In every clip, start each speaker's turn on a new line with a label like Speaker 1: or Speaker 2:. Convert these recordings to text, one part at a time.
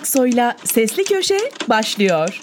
Speaker 1: Aksoy'la Sesli Köşe başlıyor.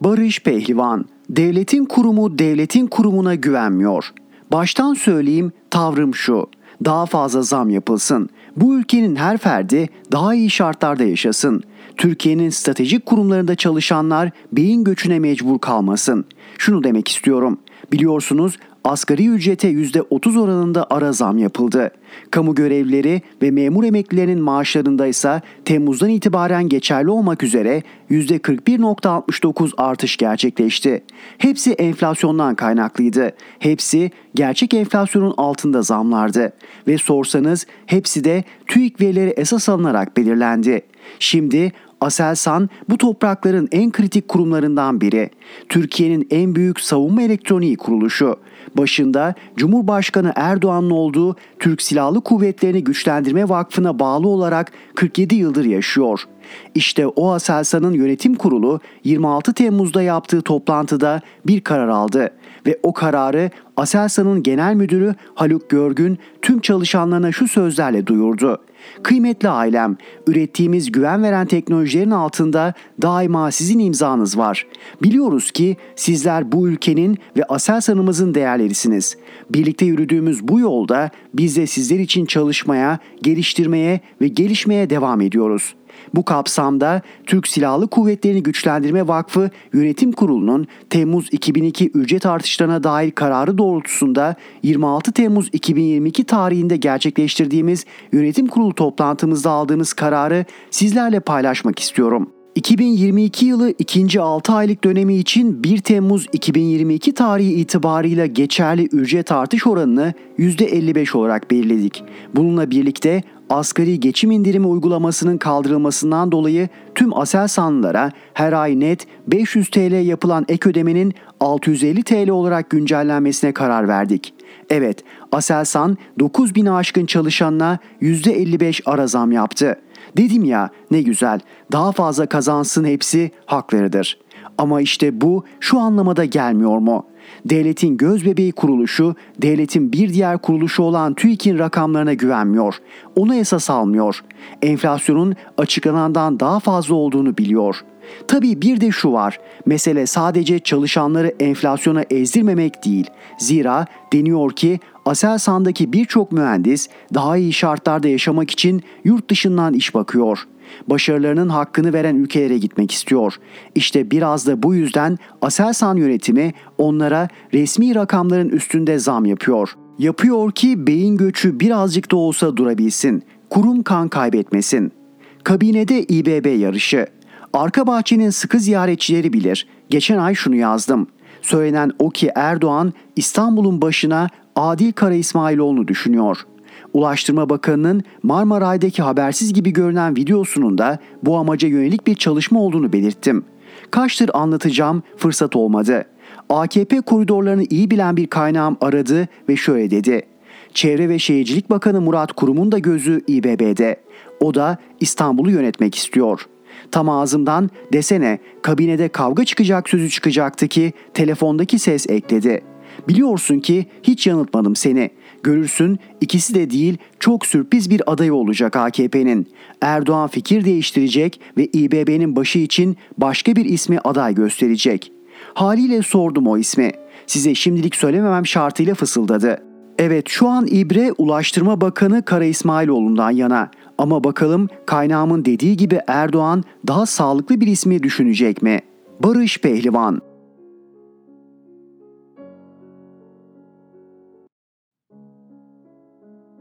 Speaker 2: Barış Pehlivan, devletin kurumu devletin kurumuna güvenmiyor. Baştan söyleyeyim tavrım şu. Daha fazla zam yapılsın. Bu ülkenin her ferdi daha iyi şartlarda yaşasın. Türkiye'nin stratejik kurumlarında çalışanlar beyin göçüne mecbur kalmasın. Şunu demek istiyorum. Biliyorsunuz asgari ücrete %30 oranında ara zam yapıldı. Kamu görevlileri ve memur emeklilerinin maaşlarında ise Temmuz'dan itibaren geçerli olmak üzere %41.69 artış gerçekleşti. Hepsi enflasyondan kaynaklıydı. Hepsi gerçek enflasyonun altında zamlardı. Ve sorsanız hepsi de TÜİK verileri esas alınarak belirlendi. Şimdi Aselsan bu toprakların en kritik kurumlarından biri. Türkiye'nin en büyük savunma elektroniği kuruluşu. Başında Cumhurbaşkanı Erdoğan'ın olduğu Türk Silahlı Kuvvetlerini Güçlendirme Vakfı'na bağlı olarak 47 yıldır yaşıyor. İşte o Aselsan'ın yönetim kurulu 26 Temmuz'da yaptığı toplantıda bir karar aldı ve o kararı Aselsan'ın genel müdürü Haluk Görgün tüm çalışanlarına şu sözlerle duyurdu. Kıymetli ailem, ürettiğimiz güven veren teknolojilerin altında daima sizin imzanız var. Biliyoruz ki sizler bu ülkenin ve Aselsan'ımızın değerlerisiniz. Birlikte yürüdüğümüz bu yolda biz de sizler için çalışmaya, geliştirmeye ve gelişmeye devam ediyoruz. Bu kapsamda Türk Silahlı Kuvvetlerini Güçlendirme Vakfı Yönetim Kurulu'nun Temmuz 2002 ücret artışlarına dair kararı doğrultusunda 26 Temmuz 2022 tarihinde gerçekleştirdiğimiz yönetim kurulu toplantımızda aldığımız kararı sizlerle paylaşmak istiyorum. 2022 yılı ikinci 6 aylık dönemi için 1 Temmuz 2022 tarihi itibarıyla geçerli ücret artış oranını %55 olarak belirledik. Bununla birlikte asgari geçim indirimi uygulamasının kaldırılmasından dolayı tüm Aselsanlılara her ay net 500 TL yapılan ek ödemenin 650 TL olarak güncellenmesine karar verdik. Evet, Aselsan 9000 aşkın çalışanına %55 ara zam yaptı. Dedim ya ne güzel daha fazla kazansın hepsi haklarıdır. Ama işte bu şu anlamada gelmiyor mu? Devletin göz bebeği kuruluşu, devletin bir diğer kuruluşu olan TÜİK'in rakamlarına güvenmiyor. Onu esas almıyor. Enflasyonun açıklanandan daha fazla olduğunu biliyor. Tabii bir de şu var. Mesele sadece çalışanları enflasyona ezdirmemek değil. Zira deniyor ki Aselsan'daki birçok mühendis daha iyi şartlarda yaşamak için yurt dışından iş bakıyor. Başarılarının hakkını veren ülkelere gitmek istiyor. İşte biraz da bu yüzden Aselsan yönetimi onlara resmi rakamların üstünde zam yapıyor. Yapıyor ki beyin göçü birazcık da olsa durabilsin. Kurum kan kaybetmesin. Kabinede İBB yarışı. Arka bahçenin sıkı ziyaretçileri bilir. Geçen ay şunu yazdım. Söylenen o ki Erdoğan İstanbul'un başına Adil Kara İsmailoğlu'nu düşünüyor. Ulaştırma Bakanı'nın Marmaray'daki habersiz gibi görünen videosunun da bu amaca yönelik bir çalışma olduğunu belirttim. Kaçtır anlatacağım fırsat olmadı. AKP koridorlarını iyi bilen bir kaynağım aradı ve şöyle dedi. Çevre ve Şehircilik Bakanı Murat Kurum'un da gözü İBB'de. O da İstanbul'u yönetmek istiyor. Tam ağzımdan desene kabinede kavga çıkacak sözü çıkacaktı ki telefondaki ses ekledi.'' Biliyorsun ki hiç yanıltmadım seni. Görürsün ikisi de değil çok sürpriz bir adayı olacak AKP'nin. Erdoğan fikir değiştirecek ve İBB'nin başı için başka bir ismi aday gösterecek. Haliyle sordum o ismi. Size şimdilik söylememem şartıyla fısıldadı. Evet şu an İbre Ulaştırma Bakanı Kara İsmailoğlu'ndan yana. Ama bakalım kaynağımın dediği gibi Erdoğan daha sağlıklı bir ismi düşünecek mi? Barış Pehlivan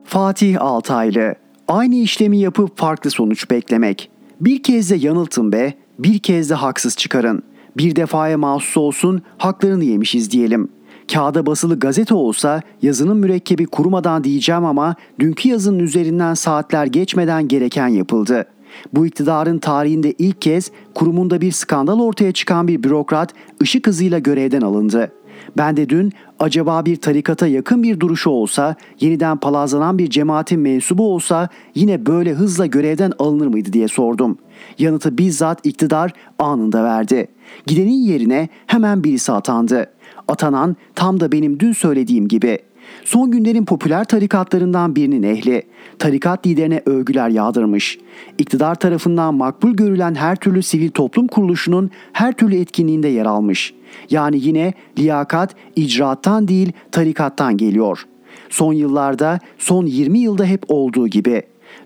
Speaker 2: Fatih Altaylı Aynı işlemi yapıp farklı sonuç beklemek. Bir kez de yanıltın be, bir kez de haksız çıkarın. Bir defaya mahsus olsun, haklarını yemişiz diyelim. Kağıda basılı gazete olsa yazının mürekkebi kurumadan diyeceğim ama dünkü yazının üzerinden saatler geçmeden gereken yapıldı. Bu iktidarın tarihinde ilk kez kurumunda bir skandal ortaya çıkan bir bürokrat ışık hızıyla görevden alındı. Ben de dün acaba bir tarikata yakın bir duruşu olsa, yeniden palazlanan bir cemaatin mensubu olsa yine böyle hızla görevden alınır mıydı diye sordum. Yanıtı bizzat iktidar anında verdi. Gidenin yerine hemen birisi atandı. Atanan tam da benim dün söylediğim gibi. Son günlerin popüler tarikatlarından birinin ehli. Tarikat liderine övgüler yağdırmış. İktidar tarafından makbul görülen her türlü sivil toplum kuruluşunun her türlü etkinliğinde yer almış. Yani yine liyakat icraattan değil tarikattan geliyor. Son yıllarda, son 20 yılda hep olduğu gibi.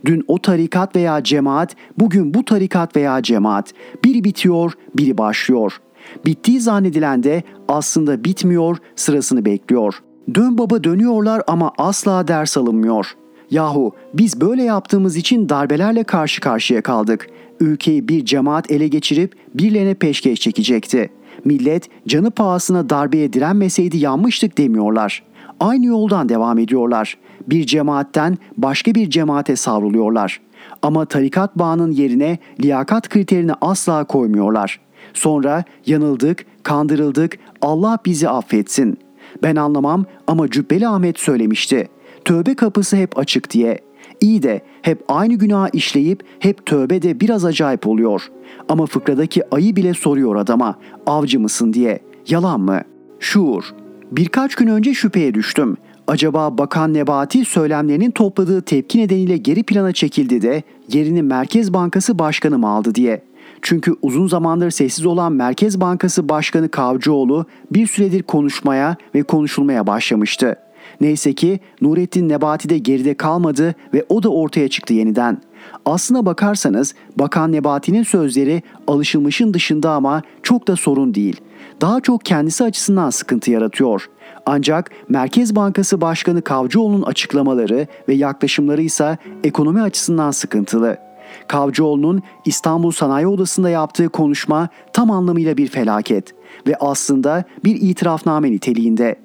Speaker 2: Dün o tarikat veya cemaat, bugün bu tarikat veya cemaat. Biri bitiyor, biri başlıyor. Bittiği zannedilen de aslında bitmiyor, sırasını bekliyor. Dön baba dönüyorlar ama asla ders alınmıyor. Yahu biz böyle yaptığımız için darbelerle karşı karşıya kaldık. Ülkeyi bir cemaat ele geçirip birilerine peşkeş çekecekti. Millet canı pahasına darbeye direnmeseydi yanmıştık demiyorlar. Aynı yoldan devam ediyorlar. Bir cemaatten başka bir cemaate savruluyorlar. Ama tarikat bağının yerine liyakat kriterini asla koymuyorlar. Sonra yanıldık, kandırıldık, Allah bizi affetsin. Ben anlamam ama Cübbeli Ahmet söylemişti. Tövbe kapısı hep açık diye. İyi de hep aynı günah işleyip hep tövbe de biraz acayip oluyor. Ama fıkradaki ayı bile soruyor adama avcı mısın diye. Yalan mı? Şuur. Birkaç gün önce şüpheye düştüm. Acaba Bakan Nebati söylemlerinin topladığı tepki nedeniyle geri plana çekildi de yerini Merkez Bankası Başkanı mı aldı diye. Çünkü uzun zamandır sessiz olan Merkez Bankası Başkanı Kavcıoğlu bir süredir konuşmaya ve konuşulmaya başlamıştı. Neyse ki Nurettin Nebati de geride kalmadı ve o da ortaya çıktı yeniden. Aslına bakarsanız Bakan Nebati'nin sözleri alışılmışın dışında ama çok da sorun değil. Daha çok kendisi açısından sıkıntı yaratıyor. Ancak Merkez Bankası Başkanı Kavcıoğlu'nun açıklamaları ve yaklaşımları ise ekonomi açısından sıkıntılı. Kavcıoğlu'nun İstanbul Sanayi Odası'nda yaptığı konuşma tam anlamıyla bir felaket ve aslında bir itirafname niteliğinde.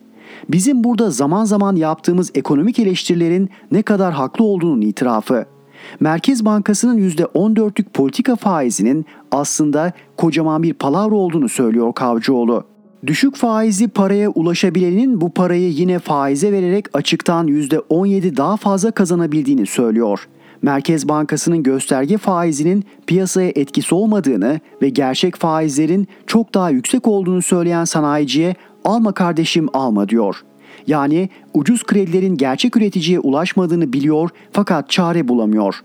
Speaker 2: Bizim burada zaman zaman yaptığımız ekonomik eleştirilerin ne kadar haklı olduğunun itirafı. Merkez Bankası'nın %14'lük politika faizinin aslında kocaman bir palavra olduğunu söylüyor Kavcıoğlu. Düşük faizli paraya ulaşabilenin bu parayı yine faize vererek açıktan %17 daha fazla kazanabildiğini söylüyor. Merkez Bankası'nın gösterge faizinin piyasaya etkisi olmadığını ve gerçek faizlerin çok daha yüksek olduğunu söyleyen sanayiciye alma kardeşim alma diyor. Yani ucuz kredilerin gerçek üreticiye ulaşmadığını biliyor fakat çare bulamıyor.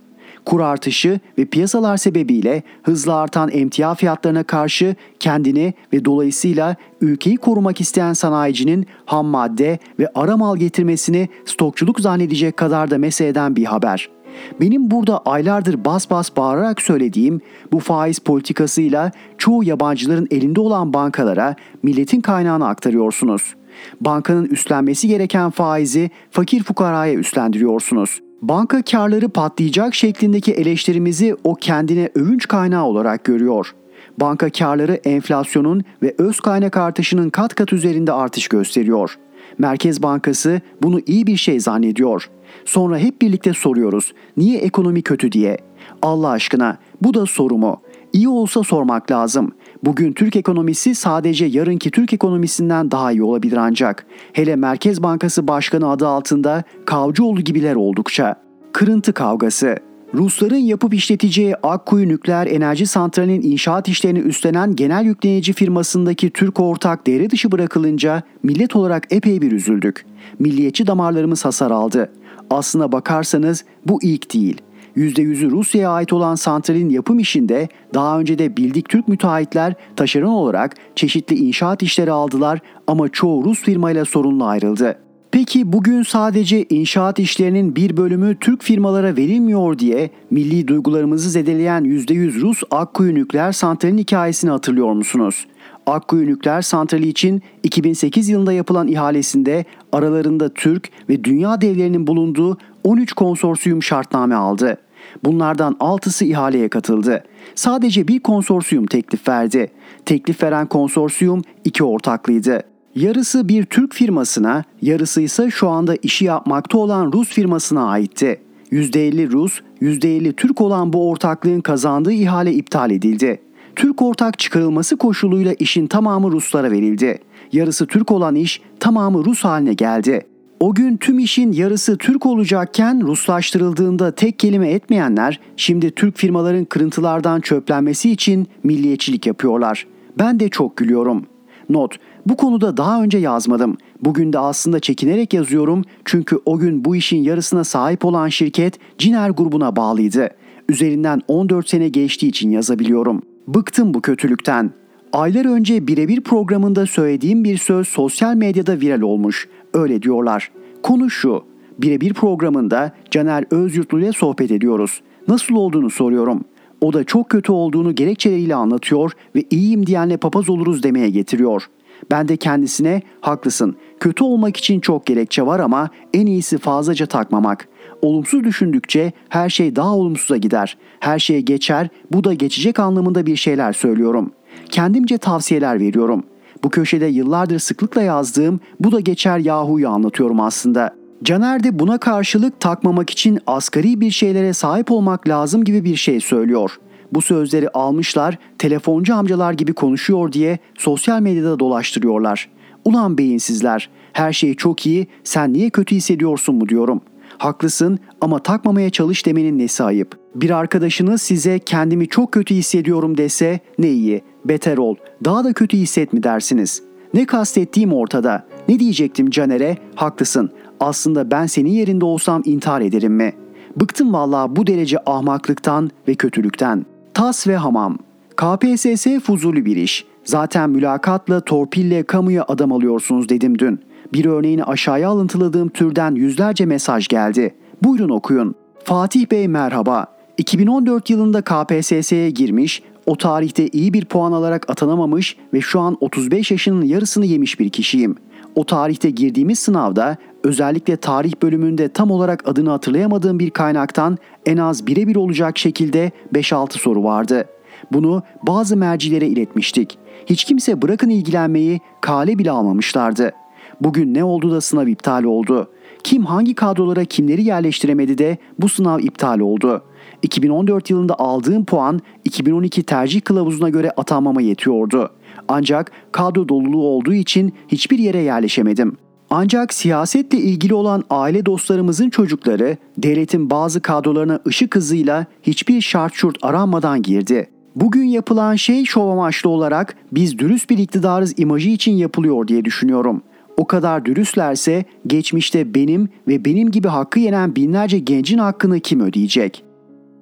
Speaker 2: Kur artışı ve piyasalar sebebiyle hızla artan emtia fiyatlarına karşı kendini ve dolayısıyla ülkeyi korumak isteyen sanayicinin ham madde ve ara mal getirmesini stokçuluk zannedecek kadar da meseleden bir haber.'' Benim burada aylardır bas bas bağırarak söylediğim bu faiz politikasıyla çoğu yabancıların elinde olan bankalara milletin kaynağını aktarıyorsunuz. Bankanın üstlenmesi gereken faizi fakir fukaraya üstlendiriyorsunuz. Banka karları patlayacak şeklindeki eleştirimizi o kendine övünç kaynağı olarak görüyor. Banka karları enflasyonun ve öz kaynak artışının kat kat üzerinde artış gösteriyor. Merkez Bankası bunu iyi bir şey zannediyor.'' Sonra hep birlikte soruyoruz. Niye ekonomi kötü diye. Allah aşkına bu da soru mu? İyi olsa sormak lazım. Bugün Türk ekonomisi sadece yarınki Türk ekonomisinden daha iyi olabilir ancak. Hele Merkez Bankası Başkanı adı altında Kavcıoğlu gibiler oldukça. Kırıntı kavgası. Rusların yapıp işleteceği Akkuyu Nükleer Enerji Santrali'nin inşaat işlerini üstlenen genel yüklenici firmasındaki Türk ortak devre dışı bırakılınca millet olarak epey bir üzüldük. Milliyetçi damarlarımız hasar aldı. Aslına bakarsanız bu ilk değil. %100'ü Rusya'ya ait olan santralin yapım işinde daha önce de bildik Türk müteahhitler taşeron olarak çeşitli inşaat işleri aldılar ama çoğu Rus firmayla sorunla ayrıldı. Peki bugün sadece inşaat işlerinin bir bölümü Türk firmalara verilmiyor diye milli duygularımızı zedeleyen %100 Rus Akkuyu nükleer santralin hikayesini hatırlıyor musunuz? Akkuyu Nükleer Santrali için 2008 yılında yapılan ihalesinde aralarında Türk ve dünya devlerinin bulunduğu 13 konsorsiyum şartname aldı. Bunlardan 6'sı ihaleye katıldı. Sadece bir konsorsiyum teklif verdi. Teklif veren konsorsiyum iki ortaklıydı. Yarısı bir Türk firmasına, yarısı ise şu anda işi yapmakta olan Rus firmasına aitti. %50 Rus, %50 Türk olan bu ortaklığın kazandığı ihale iptal edildi. Türk ortak çıkarılması koşuluyla işin tamamı Ruslara verildi. Yarısı Türk olan iş tamamı Rus haline geldi. O gün tüm işin yarısı Türk olacakken Ruslaştırıldığında tek kelime etmeyenler şimdi Türk firmaların kırıntılardan çöplenmesi için milliyetçilik yapıyorlar. Ben de çok gülüyorum. Not, bu konuda daha önce yazmadım. Bugün de aslında çekinerek yazıyorum çünkü o gün bu işin yarısına sahip olan şirket Ciner grubuna bağlıydı. Üzerinden 14 sene geçtiği için yazabiliyorum. Bıktım bu kötülükten. Aylar önce birebir programında söylediğim bir söz sosyal medyada viral olmuş. Öyle diyorlar. Konu şu. Birebir programında Caner Özyurtlu ile sohbet ediyoruz. Nasıl olduğunu soruyorum. O da çok kötü olduğunu gerekçeleriyle anlatıyor ve iyiyim diyenle papaz oluruz demeye getiriyor. Ben de kendisine haklısın. Kötü olmak için çok gerekçe var ama en iyisi fazlaca takmamak. Olumsuz düşündükçe her şey daha olumsuza gider. Her şey geçer, bu da geçecek anlamında bir şeyler söylüyorum. Kendimce tavsiyeler veriyorum. Bu köşede yıllardır sıklıkla yazdığım bu da geçer yahuyu anlatıyorum aslında. Caner de buna karşılık takmamak için asgari bir şeylere sahip olmak lazım gibi bir şey söylüyor. Bu sözleri almışlar, telefoncu amcalar gibi konuşuyor diye sosyal medyada dolaştırıyorlar. Ulan beyinsizler, her şey çok iyi, sen niye kötü hissediyorsun mu diyorum. Haklısın ama takmamaya çalış demenin nesi ayıp. Bir arkadaşınız size kendimi çok kötü hissediyorum dese ne iyi, beter ol, daha da kötü hisset mi dersiniz? Ne kastettiğim ortada. Ne diyecektim Caner'e? Haklısın. Aslında ben senin yerinde olsam intihar ederim mi? Bıktım vallahi bu derece ahmaklıktan ve kötülükten. Tas ve hamam. KPSS fuzuli bir iş. Zaten mülakatla, torpille kamuya adam alıyorsunuz dedim dün. Bir örneğini aşağıya alıntıladığım türden yüzlerce mesaj geldi. Buyurun okuyun. Fatih Bey merhaba. 2014 yılında KPSS'ye girmiş, o tarihte iyi bir puan alarak atanamamış ve şu an 35 yaşının yarısını yemiş bir kişiyim. O tarihte girdiğimiz sınavda özellikle tarih bölümünde tam olarak adını hatırlayamadığım bir kaynaktan en az birebir olacak şekilde 5-6 soru vardı. Bunu bazı mercilere iletmiştik. Hiç kimse bırakın ilgilenmeyi kale bile almamışlardı. Bugün ne oldu da sınav iptal oldu? Kim hangi kadrolara kimleri yerleştiremedi de bu sınav iptal oldu? 2014 yılında aldığım puan 2012 tercih kılavuzuna göre atanmama yetiyordu. Ancak kadro doluluğu olduğu için hiçbir yere yerleşemedim. Ancak siyasetle ilgili olan aile dostlarımızın çocukları devletin bazı kadrolarına ışık hızıyla hiçbir şart şurt aranmadan girdi. Bugün yapılan şey şov amaçlı olarak biz dürüst bir iktidarız imajı için yapılıyor diye düşünüyorum. O kadar dürüstlerse geçmişte benim ve benim gibi hakkı yenen binlerce gencin hakkını kim ödeyecek?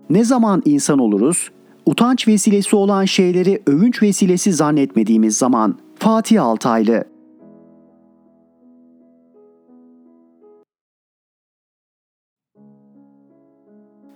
Speaker 2: Ne zaman insan oluruz? Utanç vesilesi olan şeyleri övünç vesilesi zannetmediğimiz zaman. Fatih Altaylı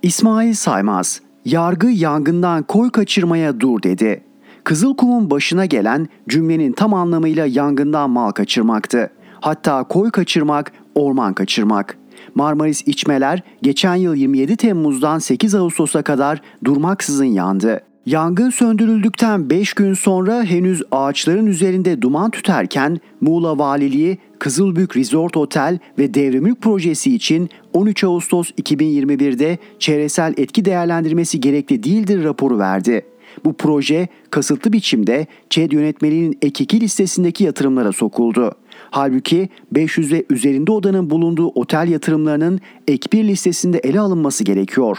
Speaker 2: İsmail Saymaz, yargı yangından koy kaçırmaya dur dedi. Kızılkum'un başına gelen cümlenin tam anlamıyla yangından mal kaçırmaktı. Hatta koy kaçırmak, orman kaçırmak. Marmaris içmeler geçen yıl 27 Temmuz'dan 8 Ağustos'a kadar durmaksızın yandı. Yangın söndürüldükten 5 gün sonra henüz ağaçların üzerinde duman tüterken Muğla Valiliği Kızılbük Resort Otel ve Devremülk projesi için 13 Ağustos 2021'de çevresel etki değerlendirmesi gerekli değildir raporu verdi. Bu proje kasıtlı biçimde ÇED yönetmeliğinin ek 2 listesindeki yatırımlara sokuldu. Halbuki 500 ve üzerinde odanın bulunduğu otel yatırımlarının ek 1 listesinde ele alınması gerekiyor.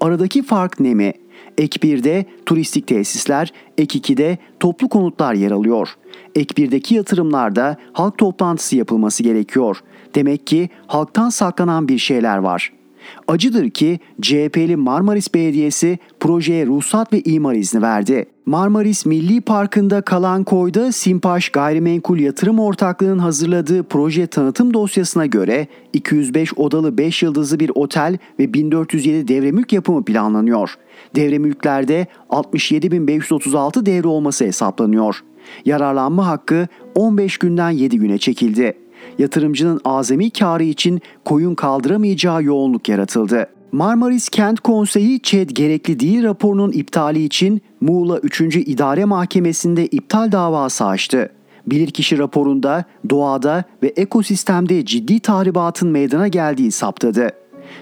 Speaker 2: Aradaki fark ne mi? Ek 1'de turistik tesisler, ek 2'de toplu konutlar yer alıyor. Ek 1'deki yatırımlarda halk toplantısı yapılması gerekiyor. Demek ki halktan saklanan bir şeyler var.'' Acıdır ki CHP'li Marmaris Belediyesi projeye ruhsat ve imar izni verdi. Marmaris Milli Parkı'nda kalan koyda Simpaş Gayrimenkul Yatırım Ortaklığı'nın hazırladığı proje tanıtım dosyasına göre 205 odalı 5 yıldızlı bir otel ve 1407 devremülk yapımı planlanıyor. Devremülklerde 67.536 devre olması hesaplanıyor. Yararlanma hakkı 15 günden 7 güne çekildi yatırımcının azami karı için koyun kaldıramayacağı yoğunluk yaratıldı. Marmaris Kent Konseyi ÇED gerekli değil raporunun iptali için Muğla 3. İdare Mahkemesi'nde iptal davası açtı. Bilirkişi raporunda doğada ve ekosistemde ciddi tahribatın meydana geldiği saptadı.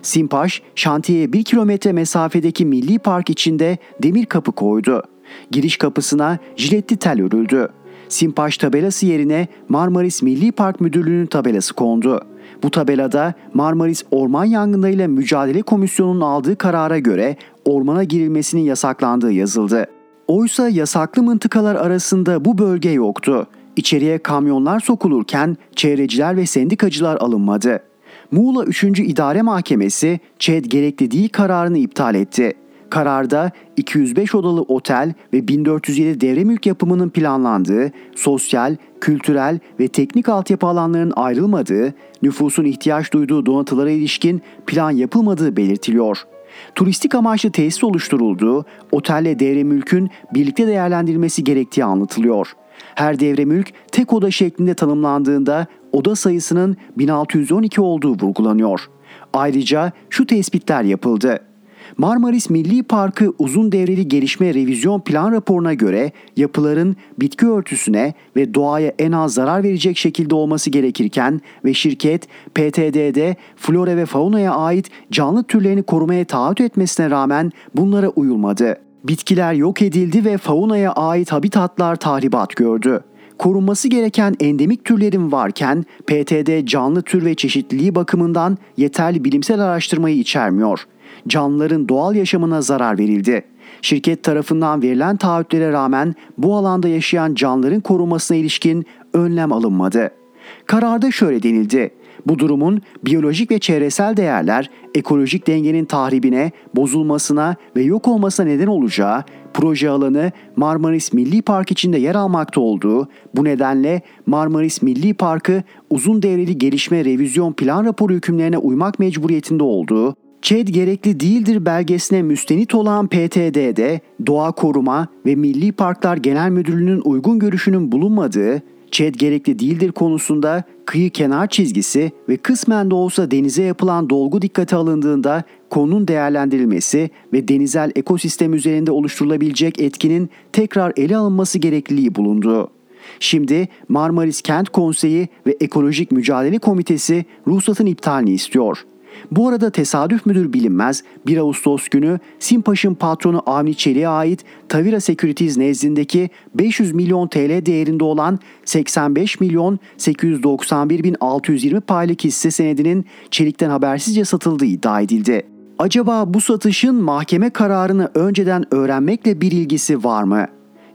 Speaker 2: Simpaş, şantiyeye 1 kilometre mesafedeki milli park içinde demir kapı koydu. Giriş kapısına jiletli tel örüldü. Simpaş tabelası yerine Marmaris Milli Park Müdürlüğü'nün tabelası kondu. Bu tabelada Marmaris Orman Yangınlarıyla Mücadele Komisyonu'nun aldığı karara göre ormana girilmesinin yasaklandığı yazıldı. Oysa yasaklı mıntıkalar arasında bu bölge yoktu. İçeriye kamyonlar sokulurken çevreciler ve sendikacılar alınmadı. Muğla 3. İdare Mahkemesi ÇED gerekli değil kararını iptal etti. Kararda 205 odalı otel ve 1407 devre mülk yapımının planlandığı, sosyal, kültürel ve teknik altyapı alanlarının ayrılmadığı, nüfusun ihtiyaç duyduğu donatılara ilişkin plan yapılmadığı belirtiliyor. Turistik amaçlı tesis oluşturulduğu, otelle devre mülkün birlikte değerlendirilmesi gerektiği anlatılıyor. Her devre mülk tek oda şeklinde tanımlandığında oda sayısının 1612 olduğu vurgulanıyor. Ayrıca şu tespitler yapıldı. Marmaris Milli Parkı uzun devreli gelişme revizyon plan raporuna göre yapıların bitki örtüsüne ve doğaya en az zarar verecek şekilde olması gerekirken ve şirket PTD'de flora ve faunaya ait canlı türlerini korumaya taahhüt etmesine rağmen bunlara uyulmadı. Bitkiler yok edildi ve faunaya ait habitatlar tahribat gördü korunması gereken endemik türlerin varken PTD canlı tür ve çeşitliliği bakımından yeterli bilimsel araştırmayı içermiyor canlıların doğal yaşamına zarar verildi. Şirket tarafından verilen taahhütlere rağmen bu alanda yaşayan canlıların korunmasına ilişkin önlem alınmadı. Kararda şöyle denildi. Bu durumun biyolojik ve çevresel değerler ekolojik dengenin tahribine, bozulmasına ve yok olmasına neden olacağı, proje alanı Marmaris Milli Park içinde yer almakta olduğu, bu nedenle Marmaris Milli Parkı uzun devreli gelişme revizyon plan raporu hükümlerine uymak mecburiyetinde olduğu, ÇED gerekli değildir belgesine müstenit olan PTD'de Doğa Koruma ve Milli Parklar Genel Müdürlüğü'nün uygun görüşünün bulunmadığı, ÇED gerekli değildir konusunda kıyı kenar çizgisi ve kısmen de olsa denize yapılan dolgu dikkate alındığında konunun değerlendirilmesi ve denizel ekosistem üzerinde oluşturulabilecek etkinin tekrar ele alınması gerekliliği bulundu. Şimdi Marmaris Kent Konseyi ve Ekolojik Mücadele Komitesi ruhsatın iptalini istiyor. Bu arada tesadüf müdür bilinmez 1 Ağustos günü Simpaş'ın patronu Avni Çelik'e ait Tavira Securities nezdindeki 500 milyon TL değerinde olan 85 milyon 891 bin 620 paylık hisse senedinin Çelik'ten habersizce satıldığı iddia edildi. Acaba bu satışın mahkeme kararını önceden öğrenmekle bir ilgisi var mı?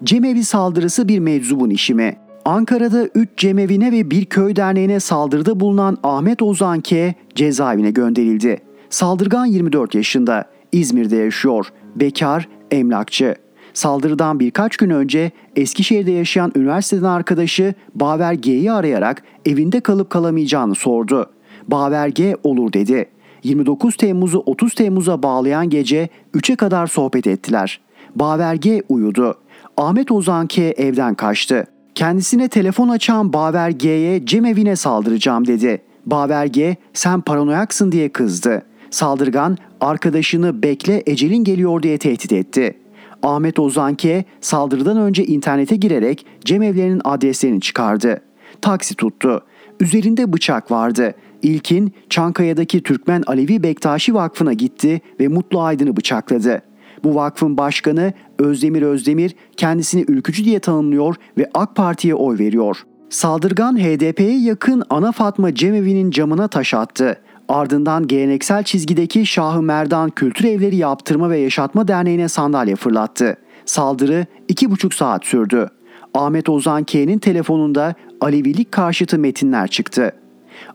Speaker 2: Cemevi saldırısı bir meczubun işi mi? Ankara'da 3 cemevine ve bir köy derneğine saldırıda bulunan Ahmet Ozan K. cezaevine gönderildi. Saldırgan 24 yaşında, İzmir'de yaşıyor, bekar, emlakçı. Saldırıdan birkaç gün önce Eskişehir'de yaşayan üniversiteden arkadaşı Baver G'yi arayarak evinde kalıp kalamayacağını sordu. Baver G olur dedi. 29 Temmuz'u 30 Temmuz'a bağlayan gece 3'e kadar sohbet ettiler. Baver G uyudu. Ahmet Ozan K evden kaçtı. Kendisine telefon açan Baver G'ye cemevine saldıracağım dedi. Baver G sen paranoyaksın diye kızdı. Saldırgan arkadaşını bekle ecelin geliyor diye tehdit etti. Ahmet Ozanke saldırıdan önce internete girerek cemevlerinin adreslerini çıkardı. Taksi tuttu. Üzerinde bıçak vardı. İlkin Çankaya'daki Türkmen Alevi Bektaşi Vakfı'na gitti ve Mutlu Aydın'ı bıçakladı. Bu vakfın başkanı Özdemir Özdemir kendisini ülkücü diye tanımlıyor ve AK Parti'ye oy veriyor. Saldırgan HDP'ye yakın Ana Fatma Cemevi'nin camına taş attı. Ardından geleneksel çizgideki Şahı Merdan Kültür Evleri Yaptırma ve Yaşatma Derneği'ne sandalye fırlattı. Saldırı iki buçuk saat sürdü. Ahmet Ozan K'nin telefonunda Alevilik karşıtı metinler çıktı.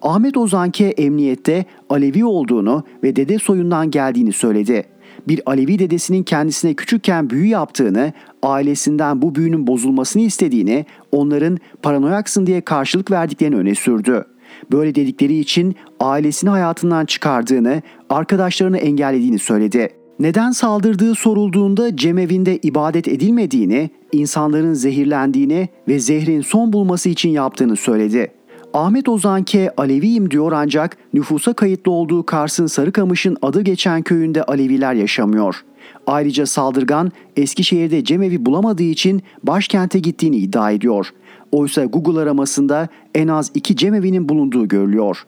Speaker 2: Ahmet Ozan K emniyette Alevi olduğunu ve dede soyundan geldiğini söyledi bir Alevi dedesinin kendisine küçükken büyü yaptığını, ailesinden bu büyünün bozulmasını istediğini, onların paranoyaksın diye karşılık verdiklerini öne sürdü. Böyle dedikleri için ailesini hayatından çıkardığını, arkadaşlarını engellediğini söyledi. Neden saldırdığı sorulduğunda cemevinde ibadet edilmediğini, insanların zehirlendiğini ve zehrin son bulması için yaptığını söyledi. Ahmet Ozanke Aleviyim diyor ancak nüfusa kayıtlı olduğu Kars'ın Sarıkamış'ın adı geçen köyünde Aleviler yaşamıyor. Ayrıca saldırgan Eskişehir'de cemevi bulamadığı için başkente gittiğini iddia ediyor. Oysa Google aramasında en az iki cemevinin bulunduğu görülüyor.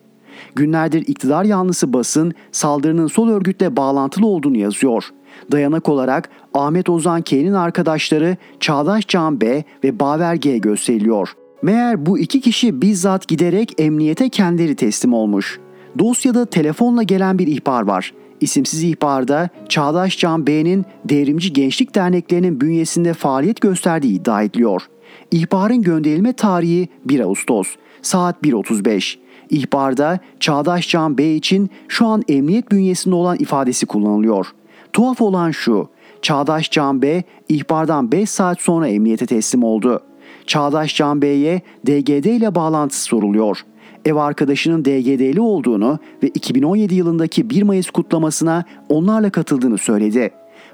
Speaker 2: Günlerdir iktidar yanlısı basın saldırının sol örgütle bağlantılı olduğunu yazıyor. Dayanak olarak Ahmet Ozan K'nin arkadaşları Çağdaş Can B ve Baver G gösteriliyor. Meğer bu iki kişi bizzat giderek emniyete kendileri teslim olmuş. Dosyada telefonla gelen bir ihbar var. İsimsiz ihbarda Çağdaş Can Bey'in devrimci gençlik derneklerinin bünyesinde faaliyet gösterdiği iddia ediliyor. İhbarın gönderilme tarihi 1 Ağustos, saat 1.35. İhbarda Çağdaş Can Bey için şu an emniyet bünyesinde olan ifadesi kullanılıyor. Tuhaf olan şu, Çağdaş Can Bey ihbardan 5 saat sonra emniyete teslim oldu. Çağdaş Can Bey'e DGD ile bağlantısı soruluyor. Ev arkadaşının DGD'li olduğunu ve 2017 yılındaki 1 Mayıs kutlamasına onlarla katıldığını söyledi.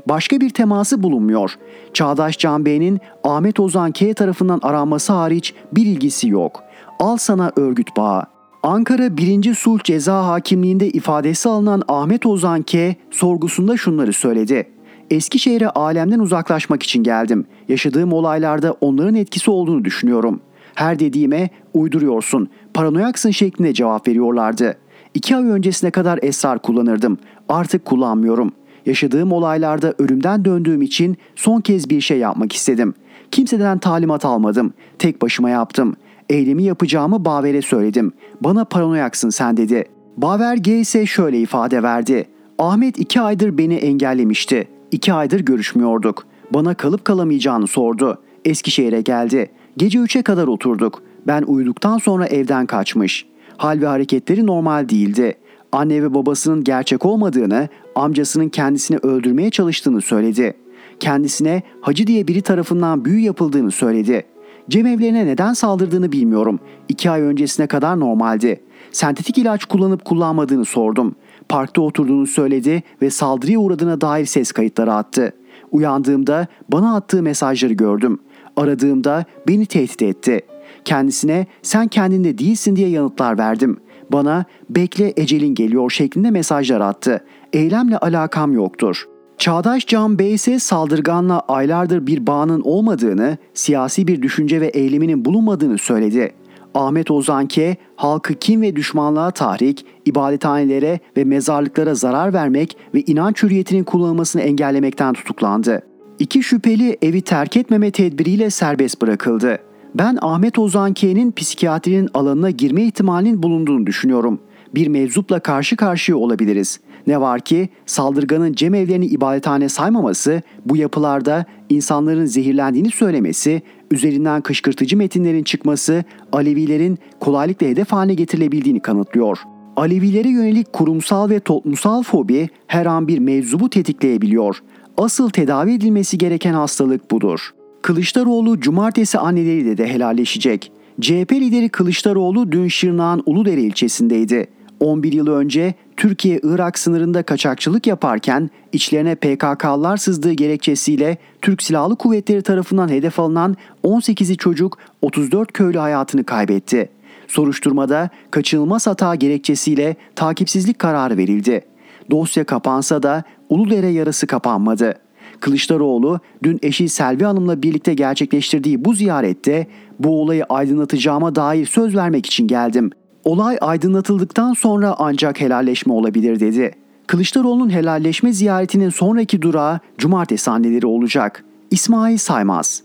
Speaker 2: Başka bir teması bulunmuyor. Çağdaş Can Bey'in Ahmet Ozan K tarafından aranması hariç bir ilgisi yok. Al sana örgüt bağı. Ankara 1. Sulh Ceza Hakimliği'nde ifadesi alınan Ahmet Ozan K sorgusunda şunları söyledi. Eskişehir'e alemden uzaklaşmak için geldim. Yaşadığım olaylarda onların etkisi olduğunu düşünüyorum. Her dediğime uyduruyorsun, paranoyaksın şeklinde cevap veriyorlardı. İki ay öncesine kadar esrar kullanırdım. Artık kullanmıyorum. Yaşadığım olaylarda ölümden döndüğüm için son kez bir şey yapmak istedim. Kimseden talimat almadım. Tek başıma yaptım. Eylemi yapacağımı Baver'e söyledim. Bana paranoyaksın sen dedi. Baver G ise şöyle ifade verdi. Ahmet iki aydır beni engellemişti. İki aydır görüşmüyorduk. Bana kalıp kalamayacağını sordu. Eskişehir'e geldi. Gece üçe kadar oturduk. Ben uyuduktan sonra evden kaçmış. Hal ve hareketleri normal değildi. Anne ve babasının gerçek olmadığını, amcasının kendisini öldürmeye çalıştığını söyledi. Kendisine hacı diye biri tarafından büyü yapıldığını söyledi. Cemevlerine neden saldırdığını bilmiyorum. İki ay öncesine kadar normaldi. Sentetik ilaç kullanıp kullanmadığını sordum. Parkta oturduğunu söyledi ve saldırıya uğradığına dair ses kayıtları attı. Uyandığımda bana attığı mesajları gördüm. Aradığımda beni tehdit etti. Kendisine sen kendinde değilsin diye yanıtlar verdim. Bana bekle ecelin geliyor şeklinde mesajlar attı. Eylemle alakam yoktur. Çağdaş Can Bey ise saldırganla aylardır bir bağının olmadığını, siyasi bir düşünce ve eyleminin bulunmadığını söyledi. Ahmet Ozanke halkı kim ve düşmanlığa tahrik, ibadethanelere ve mezarlıklara zarar vermek ve inanç hürriyetinin kullanılmasını engellemekten tutuklandı. İki şüpheli evi terk etmeme tedbiriyle serbest bırakıldı. Ben Ahmet Ozanke'nin psikiyatrinin alanına girme ihtimalinin bulunduğunu düşünüyorum. Bir mevzupla karşı karşıya olabiliriz. Ne var ki saldırganın cemevlerini ibadethane saymaması, bu yapılarda insanların zehirlendiğini söylemesi, üzerinden kışkırtıcı metinlerin çıkması Alevilerin kolaylıkla hedef haline getirilebildiğini kanıtlıyor. Alevilere yönelik kurumsal ve toplumsal fobi her an bir mevzubu tetikleyebiliyor. Asıl tedavi edilmesi gereken hastalık budur. Kılıçdaroğlu cumartesi anneleriyle de helalleşecek. CHP lideri Kılıçdaroğlu dün Şırnak'ın Uludere ilçesindeydi. 11 yıl önce Türkiye-Irak sınırında kaçakçılık yaparken içlerine PKK'lar sızdığı gerekçesiyle Türk Silahlı Kuvvetleri tarafından hedef alınan 18'i çocuk 34 köylü hayatını kaybetti. Soruşturmada kaçınılmaz hata gerekçesiyle takipsizlik kararı verildi. Dosya kapansa da Uludere yarası kapanmadı. Kılıçdaroğlu dün eşi Selvi Hanım'la birlikte gerçekleştirdiği bu ziyarette bu olayı aydınlatacağıma dair söz vermek için geldim. Olay aydınlatıldıktan sonra ancak helalleşme olabilir dedi. Kılıçdaroğlu'nun helalleşme ziyaretinin sonraki durağı cumartesi anneleri olacak. İsmail Saymaz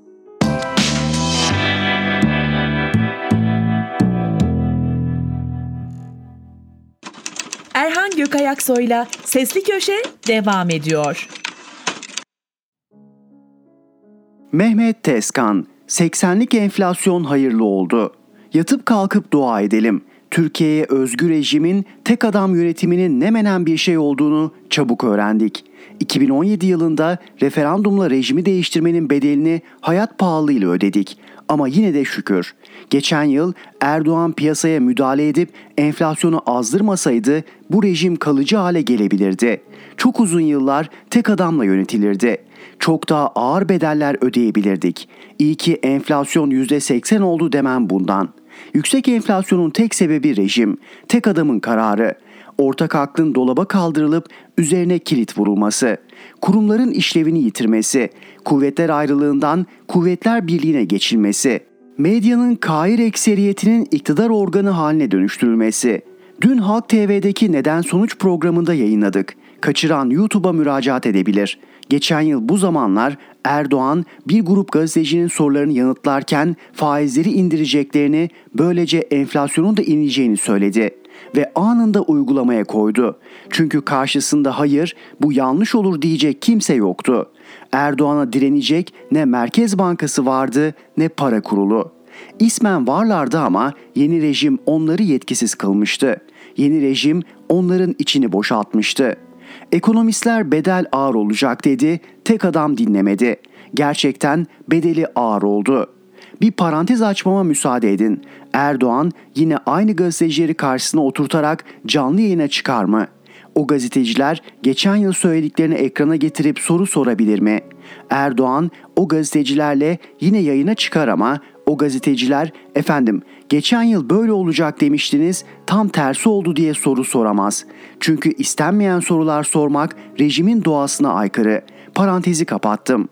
Speaker 1: Erhan Gökayaksoy'la Sesli Köşe devam ediyor.
Speaker 2: Mehmet Tezkan, 80'lik enflasyon hayırlı oldu. Yatıp kalkıp dua edelim. Türkiye'ye özgür rejimin tek adam yönetiminin ne menen bir şey olduğunu çabuk öğrendik. 2017 yılında referandumla rejimi değiştirmenin bedelini hayat pahalılığıyla ödedik. Ama yine de şükür. Geçen yıl Erdoğan piyasaya müdahale edip enflasyonu azdırmasaydı bu rejim kalıcı hale gelebilirdi. Çok uzun yıllar tek adamla yönetilirdi. Çok daha ağır bedeller ödeyebilirdik. İyi ki enflasyon %80 oldu demem bundan. Yüksek enflasyonun tek sebebi rejim, tek adamın kararı. Ortak aklın dolaba kaldırılıp üzerine kilit vurulması, kurumların işlevini yitirmesi, kuvvetler ayrılığından kuvvetler birliğine geçilmesi, medyanın kair ekseriyetinin iktidar organı haline dönüştürülmesi. Dün Halk TV'deki Neden Sonuç programında yayınladık. Kaçıran YouTube'a müracaat edebilir. Geçen yıl bu zamanlar Erdoğan bir grup gazetecinin sorularını yanıtlarken faizleri indireceklerini, böylece enflasyonun da ineceğini söyledi ve anında uygulamaya koydu. Çünkü karşısında hayır bu yanlış olur diyecek kimse yoktu. Erdoğan'a direnecek ne Merkez Bankası vardı ne para kurulu. İsmen varlardı ama yeni rejim onları yetkisiz kılmıştı. Yeni rejim onların içini boşaltmıştı. Ekonomistler bedel ağır olacak dedi, tek adam dinlemedi. Gerçekten bedeli ağır oldu. Bir parantez açmama müsaade edin. Erdoğan yine aynı gazetecileri karşısına oturtarak canlı yayına çıkar mı? O gazeteciler geçen yıl söylediklerini ekrana getirip soru sorabilir mi? Erdoğan o gazetecilerle yine yayına çıkar ama o gazeteciler efendim geçen yıl böyle olacak demiştiniz tam tersi oldu diye soru soramaz. Çünkü istenmeyen sorular sormak rejimin doğasına aykırı. Parantezi kapattım.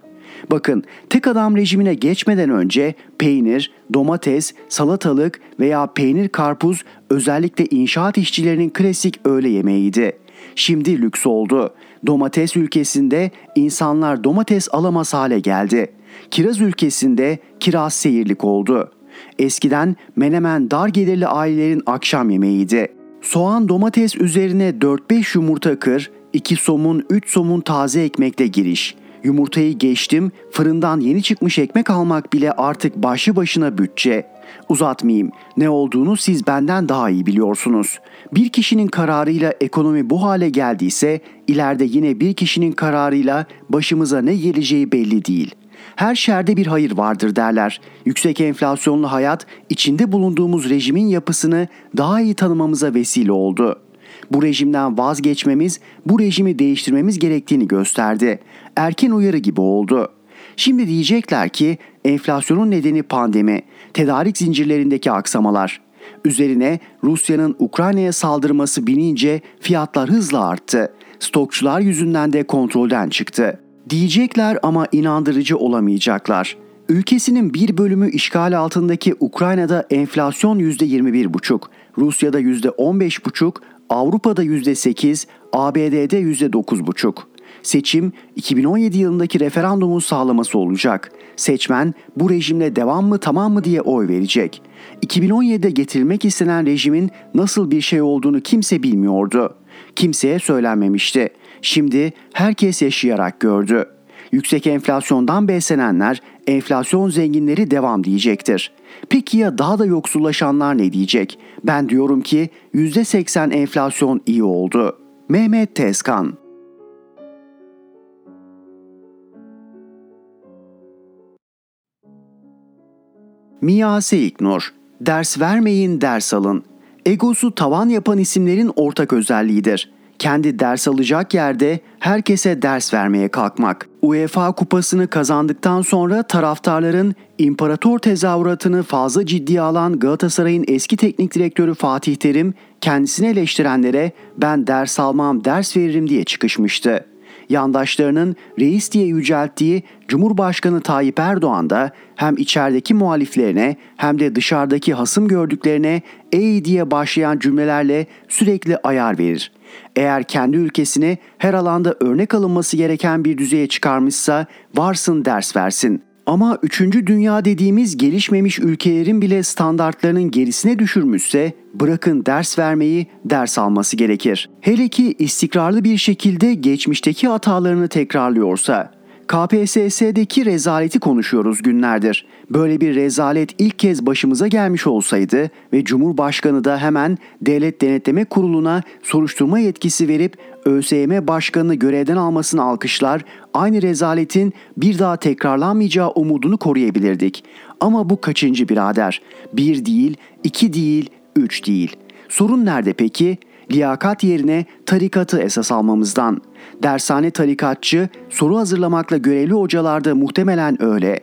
Speaker 2: Bakın tek adam rejimine geçmeden önce peynir, domates, salatalık veya peynir karpuz özellikle inşaat işçilerinin klasik öğle yemeğiydi. Şimdi lüks oldu. Domates ülkesinde insanlar domates alamaz hale geldi. Kiraz ülkesinde kiraz seyirlik oldu. Eskiden menemen dar gelirli ailelerin akşam yemeğiydi. Soğan domates üzerine 4-5 yumurta kır, 2 somun 3 somun taze ekmekle giriş. Yumurtayı geçtim, fırından yeni çıkmış ekmek almak bile artık başlı başına bütçe. Uzatmayayım. Ne olduğunu siz benden daha iyi biliyorsunuz. Bir kişinin kararıyla ekonomi bu hale geldiyse ileride yine bir kişinin kararıyla başımıza ne geleceği belli değil. Her şerde bir hayır vardır derler. Yüksek enflasyonlu hayat içinde bulunduğumuz rejimin yapısını daha iyi tanımamıza vesile oldu. Bu rejimden vazgeçmemiz, bu rejimi değiştirmemiz gerektiğini gösterdi. Erken uyarı gibi oldu.'' Şimdi diyecekler ki enflasyonun nedeni pandemi, tedarik zincirlerindeki aksamalar. Üzerine Rusya'nın Ukrayna'ya saldırması binince fiyatlar hızla arttı. Stokçular yüzünden de kontrolden çıktı. Diyecekler ama inandırıcı olamayacaklar. Ülkesinin bir bölümü işgal altındaki Ukrayna'da enflasyon %21,5, Rusya'da %15,5, Avrupa'da %8, ABD'de %9,5. Seçim 2017 yılındaki referandumun sağlaması olacak. Seçmen bu rejimle devam mı tamam mı diye oy verecek. 2017'de getirilmek istenen rejimin nasıl bir şey olduğunu kimse bilmiyordu. Kimseye söylenmemişti. Şimdi herkes yaşayarak gördü. Yüksek enflasyondan beslenenler enflasyon zenginleri devam diyecektir. Peki ya daha da yoksullaşanlar ne diyecek? Ben diyorum ki %80 enflasyon iyi oldu. Mehmet Tezkan Miyase İknur, ders vermeyin ders alın. Egosu tavan yapan isimlerin ortak özelliğidir. Kendi ders alacak yerde herkese ders vermeye kalkmak. UEFA kupasını kazandıktan sonra taraftarların imparator tezahüratını fazla ciddiye alan Galatasaray'ın eski teknik direktörü Fatih Terim kendisini eleştirenlere ben ders almam ders veririm diye çıkışmıştı yandaşlarının reis diye yücelttiği Cumhurbaşkanı Tayyip Erdoğan da hem içerideki muhaliflerine hem de dışarıdaki hasım gördüklerine ey diye başlayan cümlelerle sürekli ayar verir. Eğer kendi ülkesini her alanda örnek alınması gereken bir düzeye çıkarmışsa varsın ders versin.'' Ama 3. dünya dediğimiz gelişmemiş ülkelerin bile standartlarının gerisine düşürmüşse bırakın ders vermeyi ders alması gerekir. Hele ki istikrarlı bir şekilde geçmişteki hatalarını tekrarlıyorsa. KPSS'deki rezaleti konuşuyoruz günlerdir. Böyle bir rezalet ilk kez başımıza gelmiş olsaydı ve Cumhurbaşkanı da hemen Devlet Denetleme Kurulu'na soruşturma yetkisi verip ÖSYM Başkanı'nı görevden almasını alkışlar, aynı rezaletin bir daha tekrarlanmayacağı umudunu koruyabilirdik. Ama bu kaçıncı birader? Bir değil, iki değil, üç değil. Sorun nerede peki? Liyakat yerine tarikatı esas almamızdan. Dershane tarikatçı soru hazırlamakla görevli hocalarda muhtemelen öyle.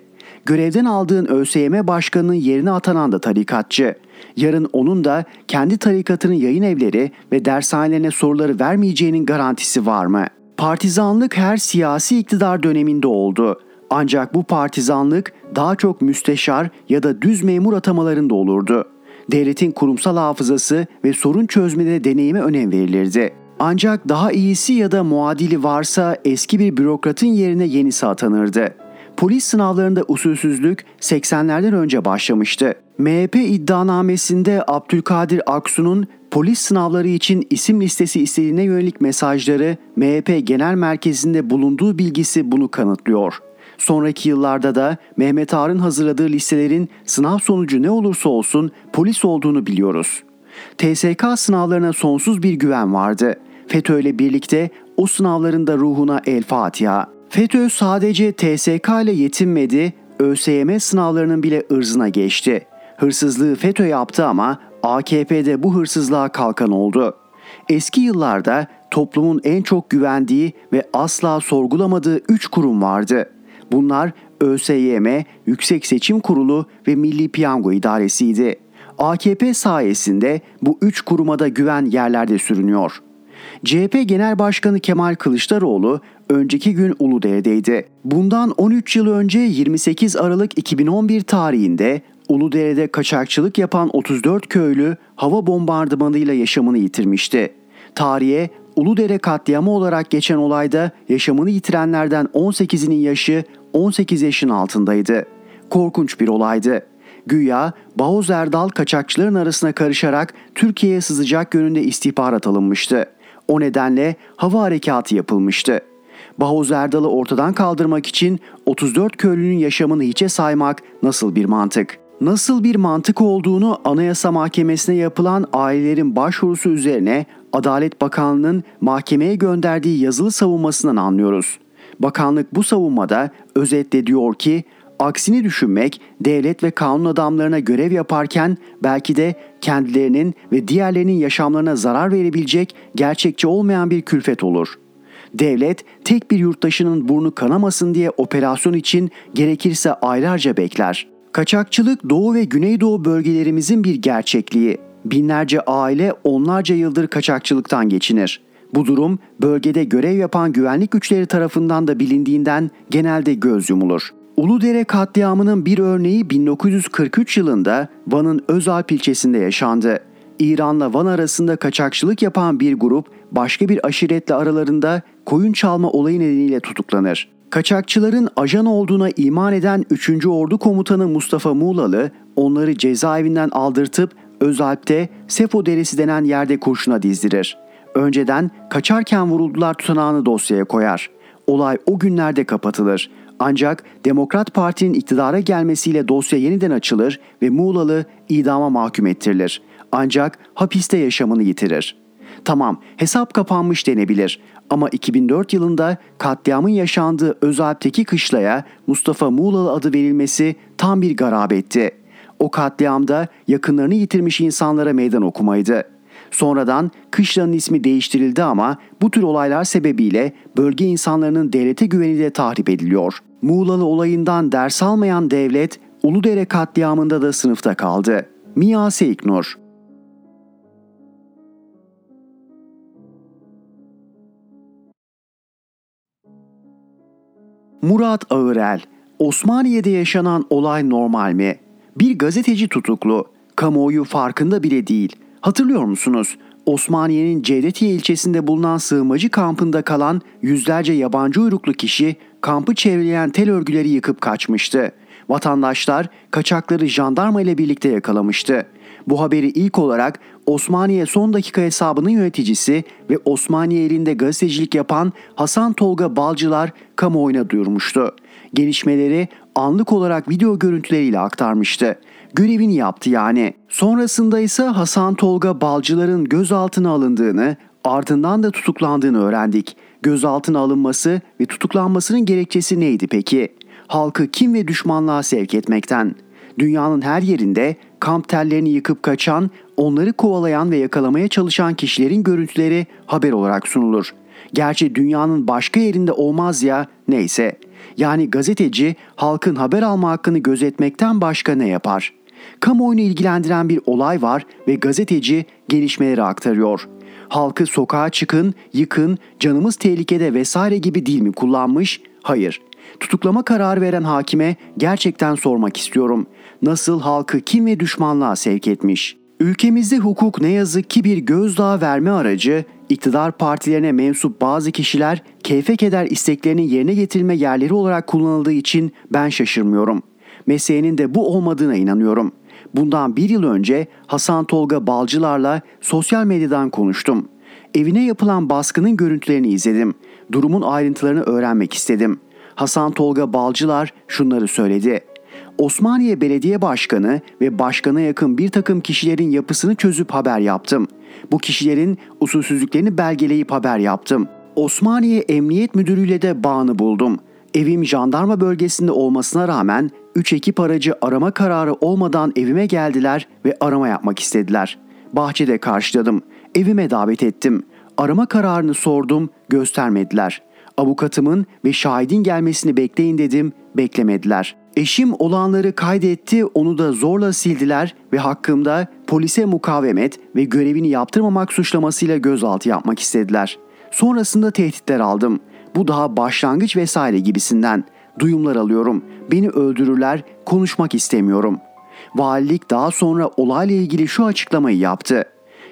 Speaker 2: Görevden aldığın ÖSYM başkanının yerine atanan da tarikatçı. Yarın onun da kendi tarikatının yayın evleri ve dershanelerine soruları vermeyeceğinin garantisi var mı? Partizanlık her siyasi iktidar döneminde oldu. Ancak bu partizanlık daha çok müsteşar ya da düz memur atamalarında olurdu devletin kurumsal hafızası ve sorun çözmede deneyime önem verilirdi. Ancak daha iyisi ya da muadili varsa eski bir bürokratın yerine yenisi atanırdı. Polis sınavlarında usulsüzlük 80'lerden önce başlamıştı. MHP iddianamesinde Abdülkadir Aksu'nun polis sınavları için isim listesi istediğine yönelik mesajları MHP Genel Merkezi'nde bulunduğu bilgisi bunu kanıtlıyor. Sonraki yıllarda da Mehmet Ağar'ın hazırladığı listelerin sınav sonucu ne olursa olsun polis olduğunu biliyoruz. TSK sınavlarına sonsuz bir güven vardı. FETÖ ile birlikte o sınavların da ruhuna el Fatiha. FETÖ sadece TSK ile yetinmedi, ÖSYM sınavlarının bile ırzına geçti. Hırsızlığı FETÖ yaptı ama AKP'de bu hırsızlığa kalkan oldu. Eski yıllarda toplumun en çok güvendiği ve asla sorgulamadığı üç kurum vardı. Bunlar ÖSYM, Yüksek Seçim Kurulu ve Milli Piyango İdaresi'ydi. AKP sayesinde bu üç kuruma da güven yerlerde sürünüyor. CHP Genel Başkanı Kemal Kılıçdaroğlu önceki gün Uludere'deydi. Bundan 13 yıl önce 28 Aralık 2011 tarihinde Uludere'de kaçakçılık yapan 34 köylü hava bombardımanıyla yaşamını yitirmişti. Tarihe Uludere katliamı olarak geçen olayda yaşamını yitirenlerden 18'inin yaşı 18 yaşın altındaydı. Korkunç bir olaydı. Güya Bağoz Erdal kaçakçıların arasına karışarak Türkiye'ye sızacak yönünde istihbarat alınmıştı. O nedenle hava harekatı yapılmıştı. Bağoz Erdal'ı ortadan kaldırmak için 34 köylünün yaşamını hiçe saymak nasıl bir mantık? Nasıl bir mantık olduğunu Anayasa Mahkemesi'ne yapılan ailelerin başvurusu üzerine Adalet Bakanlığı'nın mahkemeye gönderdiği yazılı savunmasından anlıyoruz. Bakanlık bu savunmada özetle diyor ki aksini düşünmek devlet ve kanun adamlarına görev yaparken belki de kendilerinin ve diğerlerinin yaşamlarına zarar verebilecek gerçekçi olmayan bir külfet olur. Devlet tek bir yurttaşının burnu kanamasın diye operasyon için gerekirse aylarca bekler. Kaçakçılık Doğu ve Güneydoğu bölgelerimizin bir gerçekliği. Binlerce aile onlarca yıldır kaçakçılıktan geçinir. Bu durum bölgede görev yapan güvenlik güçleri tarafından da bilindiğinden genelde göz yumulur. Uludere katliamının bir örneği 1943 yılında Van'ın Özalp ilçesinde yaşandı. İran'la Van arasında kaçakçılık yapan bir grup başka bir aşiretle aralarında koyun çalma olayı nedeniyle tutuklanır. Kaçakçıların ajan olduğuna iman eden 3. Ordu Komutanı Mustafa Muğlalı onları cezaevinden aldırtıp Özalp'te Sefo Deresi denen yerde kurşuna dizdirir. Önceden kaçarken vuruldular tutanağını dosyaya koyar. Olay o günlerde kapatılır. Ancak Demokrat Parti'nin iktidara gelmesiyle dosya yeniden açılır ve Muğlalı idama mahkum ettirilir. Ancak hapiste yaşamını yitirir. Tamam hesap kapanmış denebilir ama 2004 yılında katliamın yaşandığı Özalp'teki kışlaya Mustafa Muğlalı adı verilmesi tam bir garabetti. O katliamda yakınlarını yitirmiş insanlara meydan okumaydı. Sonradan kışlanın ismi değiştirildi ama bu tür olaylar sebebiyle bölge insanlarının devlete güveni de tahrip ediliyor. Muğlalı olayından ders almayan devlet Uludere katliamında da sınıfta kaldı. Mia Seiknur Murat Ağırel Osmaniye'de yaşanan olay normal mi? Bir gazeteci tutuklu. Kamuoyu farkında bile değil. Hatırlıyor musunuz? Osmaniye'nin Cevdetiye ilçesinde bulunan sığınmacı kampında kalan yüzlerce yabancı uyruklu kişi kampı çevreleyen tel örgüleri yıkıp kaçmıştı. Vatandaşlar kaçakları jandarma ile birlikte yakalamıştı. Bu haberi ilk olarak Osmaniye Son Dakika hesabının yöneticisi ve Osmaniye elinde gazetecilik yapan Hasan Tolga Balcılar kamuoyuna duyurmuştu. Gelişmeleri anlık olarak video görüntüleriyle aktarmıştı. Görevini yaptı yani. Sonrasında ise Hasan Tolga Balcılar'ın gözaltına alındığını, ardından da tutuklandığını öğrendik. Gözaltına alınması ve tutuklanmasının gerekçesi neydi peki? Halkı kim ve düşmanlığa sevk etmekten. Dünyanın her yerinde kamp tellerini yıkıp kaçan, onları kovalayan ve yakalamaya çalışan kişilerin görüntüleri haber olarak sunulur. Gerçi dünyanın başka yerinde olmaz ya neyse. Yani gazeteci halkın haber alma hakkını gözetmekten başka ne yapar? Kamuoyunu ilgilendiren bir olay var ve gazeteci gelişmeleri aktarıyor. Halkı sokağa çıkın, yıkın, canımız tehlikede vesaire gibi dil mi kullanmış? Hayır. Tutuklama kararı veren hakime gerçekten sormak istiyorum. Nasıl halkı kim ve düşmanlığa sevk etmiş? Ülkemizde hukuk ne yazık ki bir gözdağı verme aracı, İktidar partilerine mensup bazı kişiler keyfe keder isteklerinin yerine getirilme yerleri olarak kullanıldığı için ben şaşırmıyorum. Meselenin de bu olmadığına inanıyorum. Bundan bir yıl önce Hasan Tolga Balcılar'la sosyal medyadan konuştum. Evine yapılan baskının görüntülerini izledim. Durumun ayrıntılarını öğrenmek istedim. Hasan Tolga Balcılar şunları söyledi. Osmaniye Belediye Başkanı ve başkana yakın bir takım kişilerin yapısını çözüp haber yaptım. Bu kişilerin usulsüzlüklerini belgeleyip haber yaptım. Osmaniye Emniyet Müdürü'yle de bağını buldum. Evim jandarma bölgesinde olmasına rağmen 3 ekip aracı arama kararı olmadan evime geldiler ve arama yapmak istediler. Bahçede karşıladım. Evime davet ettim. Arama kararını sordum, göstermediler. Avukatımın ve şahidin gelmesini bekleyin dedim, beklemediler. Eşim olanları kaydetti, onu da zorla sildiler ve hakkımda polise mukavemet ve görevini yaptırmamak suçlamasıyla gözaltı yapmak istediler. Sonrasında tehditler aldım. Bu daha başlangıç vesaire gibisinden. Duyumlar alıyorum. Beni öldürürler, konuşmak istemiyorum. Valilik daha sonra olayla ilgili şu açıklamayı yaptı.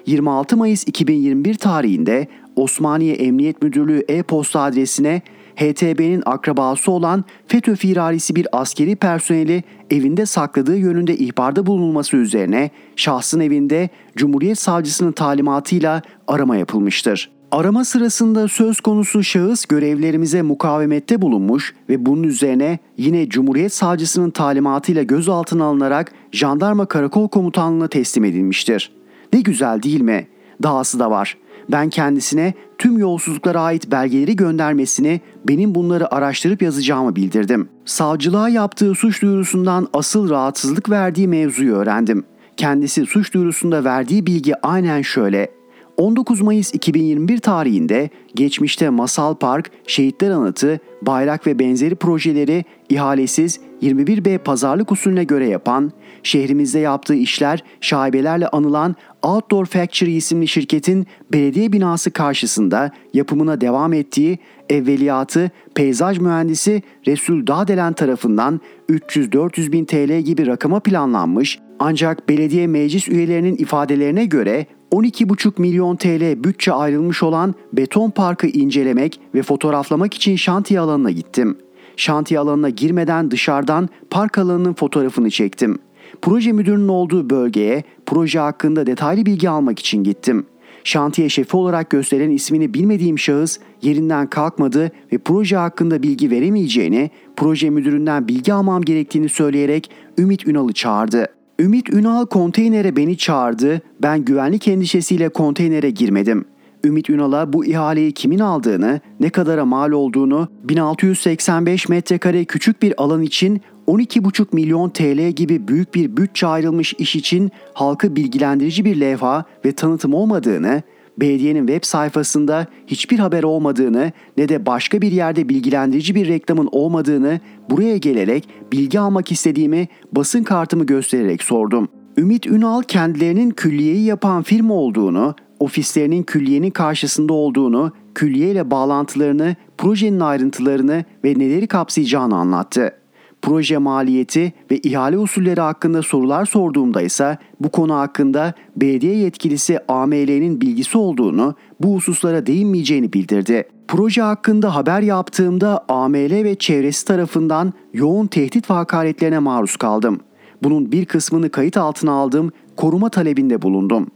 Speaker 2: 26 Mayıs 2021 tarihinde Osmaniye Emniyet Müdürlüğü e-posta adresine HTB'nin akrabası olan FETÖ firarisi bir askeri personeli evinde sakladığı yönünde ihbarda bulunulması üzerine şahsın evinde Cumhuriyet Savcısının talimatıyla arama yapılmıştır. Arama sırasında söz konusu şahıs görevlerimize mukavemette bulunmuş ve bunun üzerine yine Cumhuriyet Savcısının talimatıyla gözaltına alınarak Jandarma Karakol Komutanlığı'na teslim edilmiştir. Ne güzel değil mi? Dahası da var. Ben kendisine tüm yolsuzluklara ait belgeleri göndermesini, benim bunları araştırıp yazacağımı bildirdim. Savcılığa yaptığı suç duyurusundan asıl rahatsızlık verdiği mevzuyu öğrendim. Kendisi suç duyurusunda verdiği bilgi aynen şöyle. 19 Mayıs 2021 tarihinde geçmişte Masal Park, Şehitler Anıtı, Bayrak ve benzeri projeleri ihalesiz 21B pazarlık usulüne göre yapan, şehrimizde yaptığı işler şaibelerle anılan Outdoor Factory isimli şirketin belediye binası karşısında yapımına devam ettiği evveliyatı peyzaj mühendisi Resul Dağdelen tarafından 300-400 bin TL gibi rakama planlanmış ancak belediye meclis üyelerinin ifadelerine göre 12,5 milyon TL bütçe ayrılmış olan beton parkı incelemek ve fotoğraflamak için şantiye alanına gittim. Şantiye alanına girmeden dışarıdan park alanının fotoğrafını çektim. Proje müdürünün olduğu bölgeye proje hakkında detaylı bilgi almak için gittim. Şantiye şefi olarak gösteren ismini bilmediğim şahıs yerinden kalkmadı ve proje hakkında bilgi veremeyeceğini, proje müdüründen bilgi almam gerektiğini söyleyerek Ümit Ünal'ı çağırdı. Ümit Ünal konteynere beni çağırdı. Ben güvenlik endişesiyle konteynere girmedim. Ümit Ünal'a bu ihaleyi kimin aldığını, ne kadara mal olduğunu, 1685 metrekare küçük bir alan için 12,5 milyon TL gibi büyük bir bütçe ayrılmış iş için halkı bilgilendirici bir levha ve tanıtım olmadığını, belediyenin web sayfasında hiçbir haber olmadığını ne de başka bir yerde bilgilendirici bir reklamın olmadığını buraya gelerek bilgi almak istediğimi basın kartımı göstererek sordum. Ümit Ünal kendilerinin külliyeyi yapan firma olduğunu, ofislerinin külliyenin karşısında olduğunu, külliye ile bağlantılarını, projenin ayrıntılarını ve neleri kapsayacağını anlattı. Proje maliyeti ve ihale usulleri hakkında sorular sorduğumda ise bu konu hakkında belediye yetkilisi AML'nin bilgisi olduğunu, bu hususlara değinmeyeceğini bildirdi. Proje hakkında haber yaptığımda AML ve çevresi tarafından yoğun tehdit ve hakaretlerine maruz kaldım. Bunun bir kısmını kayıt altına aldım, koruma talebinde bulundum.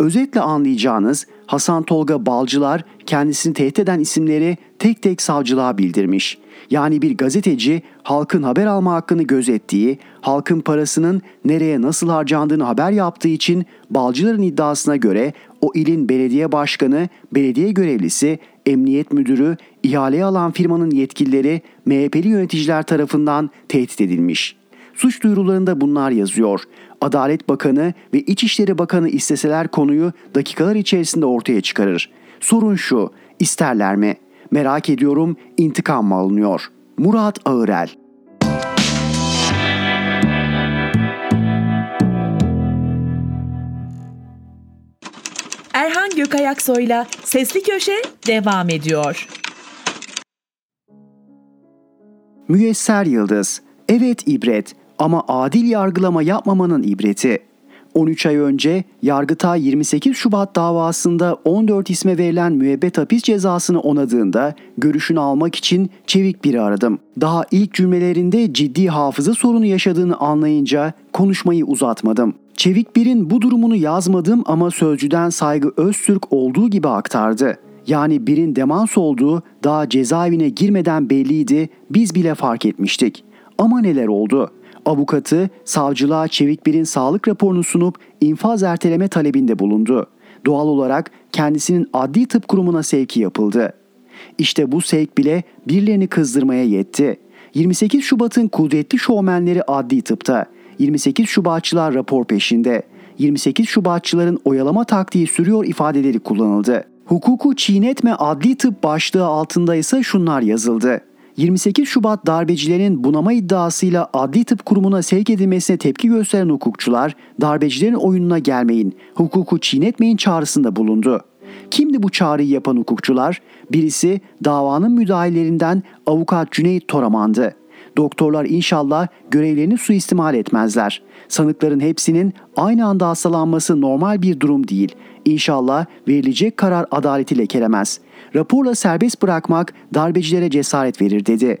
Speaker 2: Özetle anlayacağınız Hasan Tolga Balcılar kendisini tehdit eden isimleri tek tek savcılığa bildirmiş. Yani bir gazeteci halkın haber alma hakkını gözettiği, halkın parasının nereye nasıl harcandığını haber yaptığı için Balcılar'ın iddiasına göre o ilin belediye başkanı, belediye görevlisi, emniyet müdürü, ihaleye alan firmanın yetkilileri MHP'li yöneticiler tarafından tehdit edilmiş. Suç duyurularında bunlar yazıyor. Adalet Bakanı ve İçişleri Bakanı isteseler konuyu dakikalar içerisinde ortaya çıkarır. Sorun şu, isterler mi? Merak ediyorum intikam mı alınıyor? Murat Ağırel
Speaker 1: Erhan Gökayaksoy'la Sesli Köşe devam ediyor.
Speaker 2: Müyesser Yıldız Evet ibret ama adil yargılama yapmamanın ibreti. 13 ay önce Yargıtay 28 Şubat davasında 14 isme verilen müebbet hapis cezasını onadığında görüşünü almak için Çevik biri aradım. Daha ilk cümlelerinde ciddi hafıza sorunu yaşadığını anlayınca konuşmayı uzatmadım. Çevik birin bu durumunu yazmadım ama sözcüden saygı Öztürk olduğu gibi aktardı. Yani birin demans olduğu daha cezaevine girmeden belliydi, biz bile fark etmiştik. Ama neler oldu? Avukatı savcılığa Çevik Bir'in sağlık raporunu sunup infaz erteleme talebinde bulundu. Doğal olarak kendisinin adli tıp kurumuna sevki yapıldı. İşte bu sevk bile birilerini kızdırmaya yetti. 28 Şubat'ın kudretli şovmenleri adli tıpta. 28 Şubatçılar rapor peşinde. 28 Şubatçıların oyalama taktiği sürüyor ifadeleri kullanıldı. Hukuku çiğnetme adli tıp başlığı altında ise şunlar yazıldı. 28 Şubat darbecilerin bunama iddiasıyla adli tıp kurumuna sevk edilmesine tepki gösteren hukukçular darbecilerin oyununa gelmeyin, hukuku çiğnetmeyin çağrısında bulundu. Kimdi bu çağrıyı yapan hukukçular? Birisi davanın müdahalelerinden avukat Cüneyt Toraman'dı. Doktorlar inşallah görevlerini suistimal etmezler. Sanıkların hepsinin aynı anda hastalanması normal bir durum değil. İnşallah verilecek karar adaleti lekelemez. Raporla serbest bırakmak darbecilere cesaret verir dedi.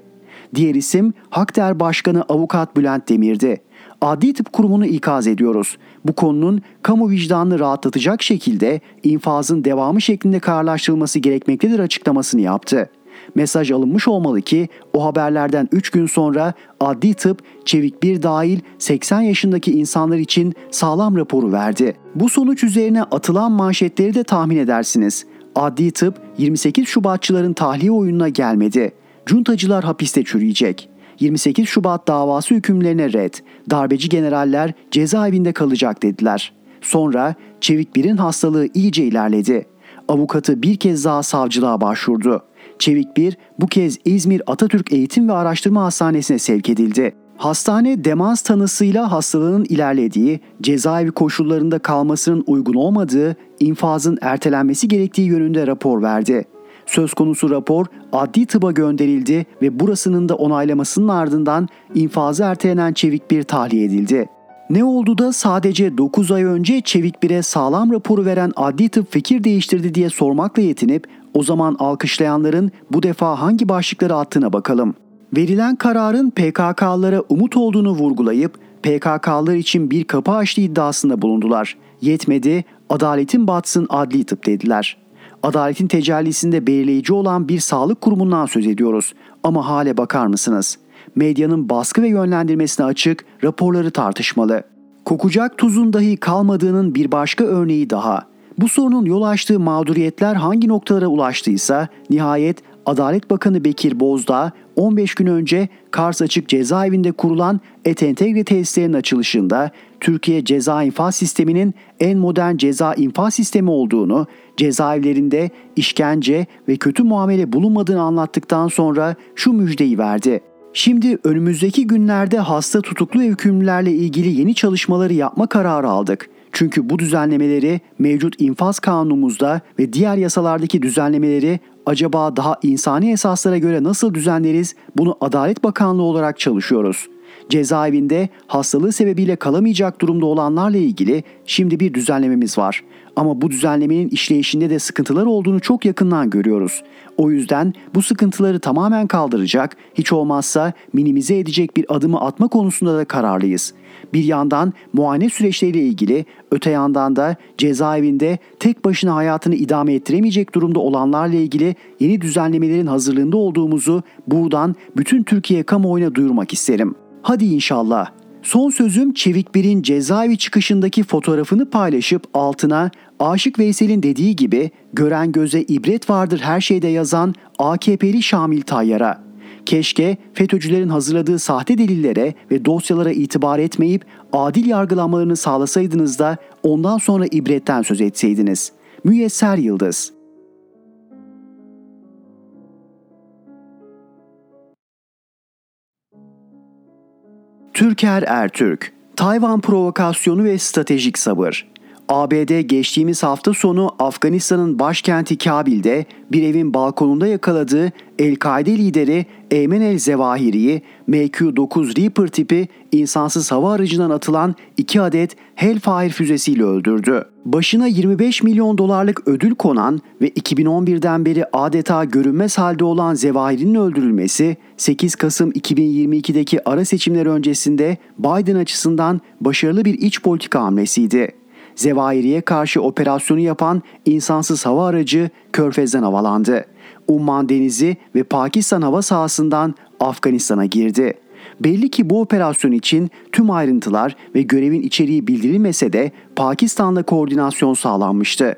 Speaker 2: Diğer isim Hakder Başkanı Avukat Bülent Demir'di. Adli Tıp Kurumu'nu ikaz ediyoruz. Bu konunun kamu vicdanını rahatlatacak şekilde infazın devamı şeklinde kararlaştırılması gerekmektedir açıklamasını yaptı. Mesaj alınmış olmalı ki o haberlerden 3 gün sonra adli tıp Çevik bir dahil 80 yaşındaki insanlar için sağlam raporu verdi. Bu sonuç üzerine atılan manşetleri de tahmin edersiniz. Adli tıp 28 Şubatçıların tahliye oyununa gelmedi. Cuntacılar hapiste çürüyecek. 28 Şubat davası hükümlerine red, darbeci generaller cezaevinde kalacak dediler. Sonra Çevik Bir'in hastalığı iyice ilerledi. Avukatı bir kez daha savcılığa başvurdu. Çevik Bir bu kez İzmir Atatürk Eğitim ve Araştırma Hastanesi'ne sevk edildi. Hastane demans tanısıyla hastalığının ilerlediği, cezaevi koşullarında kalmasının uygun olmadığı, infazın ertelenmesi gerektiği yönünde rapor verdi. Söz konusu rapor adli tıba gönderildi ve burasının da onaylamasının ardından infazı ertelenen Çevik bir tahliye edildi. Ne oldu da sadece 9 ay önce Çevik 1'e sağlam raporu veren adli tıp fikir değiştirdi diye sormakla yetinip o zaman alkışlayanların bu defa hangi başlıkları attığına bakalım. Verilen kararın PKK'lara umut olduğunu vurgulayıp PKK'lar için bir kapı açtı iddiasında bulundular. Yetmedi, adaletin batsın adli tıp dediler. Adaletin tecellisinde belirleyici olan bir sağlık kurumundan söz ediyoruz. Ama hale bakar mısınız? Medyanın baskı ve yönlendirmesine açık, raporları tartışmalı. Kokacak tuzun dahi kalmadığının bir başka örneği daha. Bu sorunun yol açtığı mağduriyetler hangi noktalara ulaştıysa nihayet Adalet Bakanı Bekir Bozdağ 15 gün önce Kars Açık Cezaevinde kurulan Et Entegre tesislerinin açılışında Türkiye ceza infaz sisteminin en modern ceza infaz sistemi olduğunu, cezaevlerinde işkence ve kötü muamele bulunmadığını anlattıktan sonra şu müjdeyi verdi. Şimdi önümüzdeki günlerde hasta tutuklu ve hükümlülerle ilgili yeni çalışmaları yapma kararı aldık. Çünkü bu düzenlemeleri mevcut infaz kanunumuzda ve diğer yasalardaki düzenlemeleri acaba daha insani esaslara göre nasıl düzenleriz bunu Adalet Bakanlığı olarak çalışıyoruz. Cezaevinde hastalığı sebebiyle kalamayacak durumda olanlarla ilgili şimdi bir düzenlememiz var. Ama bu düzenlemenin işleyişinde de sıkıntılar olduğunu çok yakından görüyoruz. O yüzden bu sıkıntıları tamamen kaldıracak, hiç olmazsa minimize edecek bir adımı atma konusunda da kararlıyız. Bir yandan muayene süreçleriyle ilgili, öte yandan da cezaevinde tek başına hayatını idame ettiremeyecek durumda olanlarla ilgili yeni düzenlemelerin hazırlığında olduğumuzu buradan bütün Türkiye kamuoyuna duyurmak isterim. Hadi inşallah. Son sözüm Çevik Bir'in cezaevi çıkışındaki fotoğrafını paylaşıp altına Aşık Veysel'in dediği gibi gören göze ibret vardır her şeyde yazan AKP'li Şamil Tayyar'a. Keşke FETÖ'cülerin hazırladığı sahte delillere ve dosyalara itibar etmeyip adil yargılanmalarını sağlasaydınız da ondan sonra ibretten söz etseydiniz. Müyesser Yıldız Türker Ertürk Tayvan provokasyonu ve stratejik sabır ABD geçtiğimiz hafta sonu Afganistan'ın başkenti Kabil'de bir evin balkonunda yakaladığı El-Kaide lideri Eymen el-Zevahiri'yi MQ-9 Reaper tipi insansız hava aracından atılan iki adet Hellfire füzesiyle öldürdü. Başına 25 milyon dolarlık ödül konan ve 2011'den beri adeta görünmez halde olan Zevahiri'nin öldürülmesi 8 Kasım 2022'deki ara seçimler öncesinde Biden açısından başarılı bir iç politika hamlesiydi. Zevahiri'ye karşı operasyonu yapan insansız hava aracı Körfez'den havalandı. Umman Denizi ve Pakistan hava sahasından Afganistan'a girdi. Belli ki bu operasyon için tüm ayrıntılar ve görevin içeriği bildirilmese de Pakistan'la koordinasyon sağlanmıştı.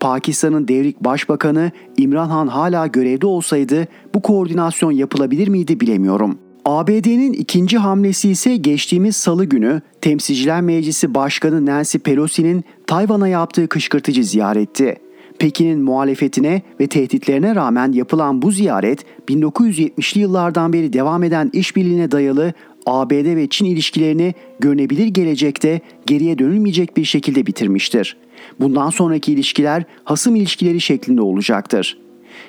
Speaker 2: Pakistan'ın devrik başbakanı İmran Han hala görevde olsaydı bu koordinasyon yapılabilir miydi bilemiyorum. ABD'nin ikinci hamlesi ise geçtiğimiz salı günü Temsilciler Meclisi Başkanı Nancy Pelosi'nin Tayvan'a yaptığı kışkırtıcı ziyaretti. Pekin'in muhalefetine ve tehditlerine rağmen yapılan bu ziyaret 1970'li yıllardan beri devam eden işbirliğine dayalı ABD ve Çin ilişkilerini görünebilir gelecekte geriye dönülmeyecek bir şekilde bitirmiştir. Bundan sonraki ilişkiler hasım ilişkileri şeklinde olacaktır.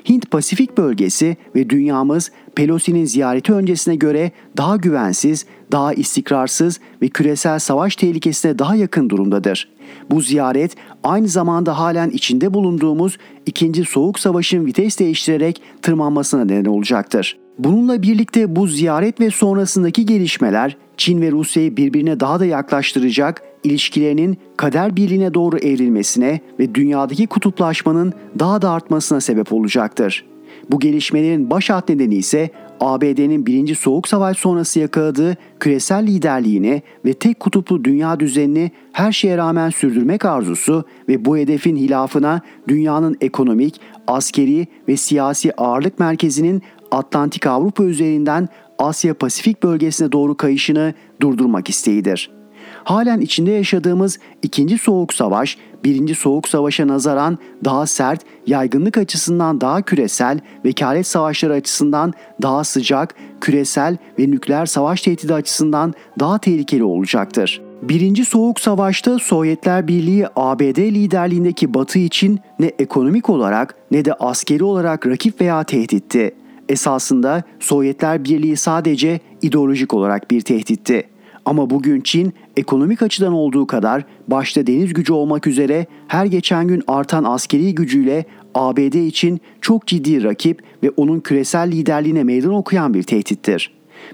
Speaker 2: Hint-Pasifik bölgesi ve dünyamız Pelosi'nin ziyareti öncesine göre daha güvensiz, daha istikrarsız ve küresel savaş tehlikesine daha yakın durumdadır. Bu ziyaret aynı zamanda halen içinde bulunduğumuz ikinci Soğuk Savaş'ın vites değiştirerek tırmanmasına neden olacaktır. Bununla birlikte bu ziyaret ve sonrasındaki gelişmeler Çin ve Rusya'yı birbirine daha da yaklaştıracak, ilişkilerinin kader birliğine doğru evrilmesine ve dünyadaki kutuplaşmanın daha da artmasına sebep olacaktır. Bu gelişmelerin baş hat nedeni ise ABD'nin birinci Soğuk Savaş sonrası yakaladığı küresel liderliğini ve tek kutuplu dünya düzenini her şeye rağmen sürdürmek arzusu ve bu hedefin hilafına dünyanın ekonomik, askeri ve siyasi ağırlık merkezinin Atlantik Avrupa üzerinden Asya Pasifik bölgesine doğru kayışını durdurmak isteğidir. Halen içinde yaşadığımız ikinci Soğuk Savaş, birinci Soğuk Savaş'a nazaran daha sert, yaygınlık açısından daha küresel, vekalet savaşları açısından daha sıcak, küresel ve nükleer savaş tehdidi açısından daha tehlikeli olacaktır. Birinci Soğuk Savaş'ta Sovyetler Birliği ABD liderliğindeki Batı için ne ekonomik olarak ne de askeri olarak rakip veya tehditti. Esasında Sovyetler Birliği sadece ideolojik olarak bir tehditti. Ama bugün Çin ekonomik açıdan olduğu kadar başta deniz gücü olmak üzere her geçen gün artan askeri gücüyle ABD için çok ciddi rakip ve onun küresel liderliğine meydan okuyan bir tehdittir.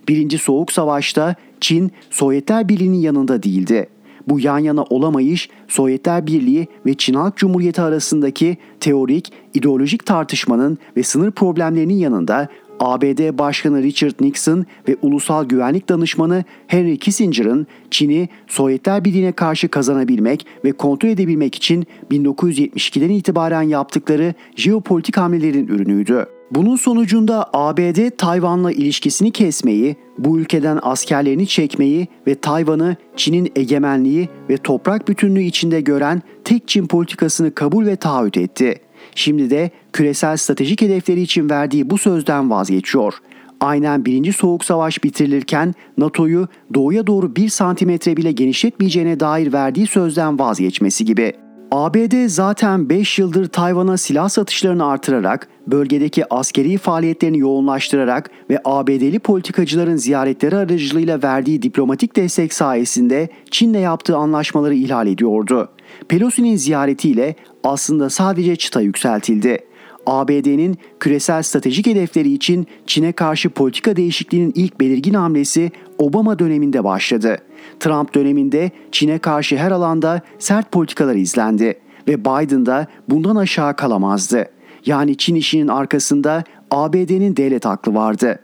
Speaker 2: Birinci Soğuk Savaş'ta Çin Sovyetler Birliği'nin yanında değildi. Bu yan yana olamayış Sovyetler Birliği ve Çin Halk Cumhuriyeti arasındaki teorik, ideolojik tartışmanın ve sınır problemlerinin yanında ABD Başkanı Richard Nixon ve Ulusal Güvenlik Danışmanı Henry Kissinger'ın Çin'i Sovyetler Birliği'ne karşı kazanabilmek ve kontrol edebilmek için 1972'den itibaren yaptıkları jeopolitik hamlelerin ürünüydü. Bunun sonucunda ABD Tayvan'la ilişkisini kesmeyi, bu ülkeden askerlerini çekmeyi ve Tayvan'ı Çin'in egemenliği ve toprak bütünlüğü içinde gören tek Çin politikasını kabul ve taahhüt etti. Şimdi de küresel stratejik hedefleri için verdiği bu sözden vazgeçiyor. Aynen birinci Soğuk Savaş bitirilirken NATO'yu doğuya doğru bir santimetre bile genişletmeyeceğine dair verdiği sözden vazgeçmesi gibi. ABD zaten 5 yıldır Tayvan'a silah satışlarını artırarak, bölgedeki askeri faaliyetlerini yoğunlaştırarak ve ABD'li politikacıların ziyaretleri aracılığıyla verdiği diplomatik destek sayesinde Çin'le yaptığı anlaşmaları ihlal ediyordu. Pelosi'nin ziyaretiyle aslında sadece çıta yükseltildi. ABD'nin küresel stratejik hedefleri için Çin'e karşı politika değişikliğinin ilk belirgin hamlesi Obama döneminde başladı. Trump döneminde Çin'e karşı her alanda sert politikalar izlendi ve Biden da bundan aşağı kalamazdı. Yani Çin işinin arkasında ABD'nin devlet aklı vardı.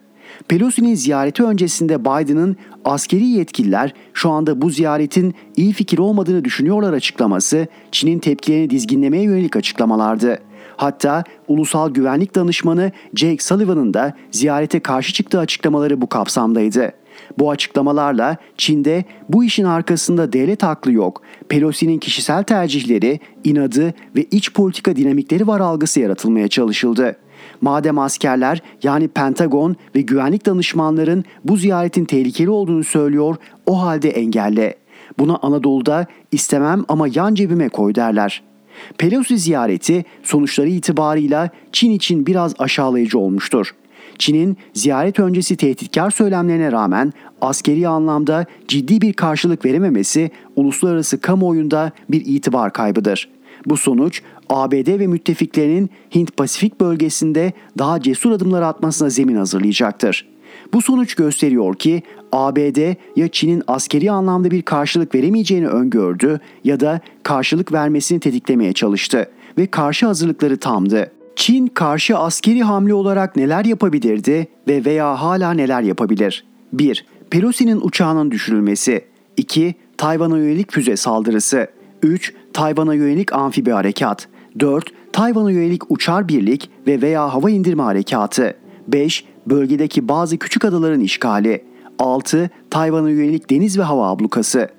Speaker 2: Pelosi'nin ziyareti öncesinde Biden'ın askeri yetkililer şu anda bu ziyaretin iyi fikir olmadığını düşünüyorlar açıklaması Çin'in tepkilerini dizginlemeye yönelik açıklamalardı. Hatta Ulusal Güvenlik Danışmanı Jake Sullivan'ın da ziyarete karşı çıktığı açıklamaları bu kapsamdaydı. Bu açıklamalarla Çin'de bu işin arkasında devlet aklı yok, Pelosi'nin kişisel tercihleri, inadı ve iç politika dinamikleri var algısı yaratılmaya çalışıldı. Madem askerler yani Pentagon ve güvenlik danışmanların bu ziyaretin tehlikeli olduğunu söylüyor, o halde engelle. Buna Anadolu'da istemem ama yan cebime koy derler. Pelosi ziyareti sonuçları itibarıyla Çin için biraz aşağılayıcı olmuştur. Çin'in ziyaret öncesi tehditkar söylemlerine rağmen askeri anlamda ciddi bir karşılık verememesi uluslararası kamuoyunda bir itibar kaybıdır. Bu sonuç ABD ve müttefiklerinin Hint-Pasifik bölgesinde daha cesur adımlar atmasına zemin hazırlayacaktır. Bu sonuç gösteriyor ki ABD ya Çin'in askeri anlamda bir karşılık veremeyeceğini öngördü ya da karşılık vermesini tetiklemeye çalıştı ve karşı hazırlıkları tamdı. Çin karşı askeri hamle olarak neler yapabilirdi ve veya hala neler yapabilir? 1. Pelosi'nin uçağının düşürülmesi 2. Tayvan'a yönelik füze saldırısı 3. Tayvan'a yönelik amfibi harekat 4. Tayvan'a yönelik uçar birlik ve veya hava indirme harekatı 5. Bölgedeki bazı küçük adaların işgali 6. Tayvan'a yönelik deniz ve hava ablukası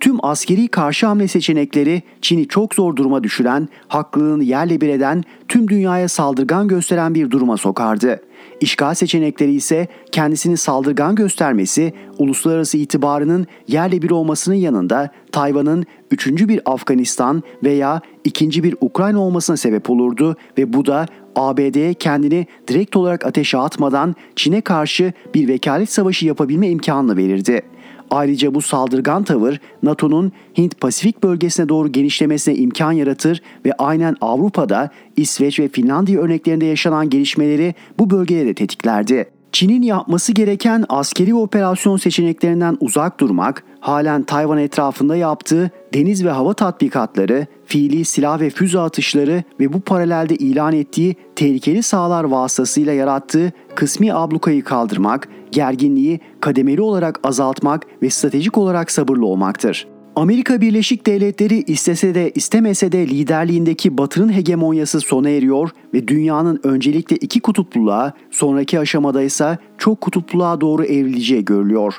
Speaker 2: Tüm askeri karşı hamle seçenekleri Çin'i çok zor duruma düşüren, haklılığını yerle bir eden, tüm dünyaya saldırgan gösteren bir duruma sokardı. İşgal seçenekleri ise kendisini saldırgan göstermesi, uluslararası itibarının yerle bir olmasının yanında Tayvan'ın üçüncü bir Afganistan veya ikinci bir Ukrayna olmasına sebep olurdu ve bu da ABD'ye kendini direkt olarak ateşe atmadan Çin'e karşı bir vekalet savaşı yapabilme imkanını verirdi. Ayrıca bu saldırgan tavır NATO'nun Hint-Pasifik bölgesine doğru genişlemesine imkan yaratır ve aynen Avrupa'da İsveç ve Finlandiya örneklerinde yaşanan gelişmeleri bu bölgede de tetiklerdi. Çin'in yapması gereken askeri operasyon seçeneklerinden uzak durmak, halen Tayvan etrafında yaptığı deniz ve hava tatbikatları, fiili silah ve füze atışları ve bu paralelde ilan ettiği tehlikeli sahalar vasıtasıyla yarattığı kısmi ablukayı kaldırmak, gerginliği kademeli olarak azaltmak ve stratejik olarak sabırlı olmaktır. Amerika Birleşik Devletleri istese de istemese de liderliğindeki Batı'nın hegemonyası sona eriyor ve dünyanın öncelikle iki kutupluluğa, sonraki aşamada ise çok kutupluluğa doğru evrileceği görülüyor.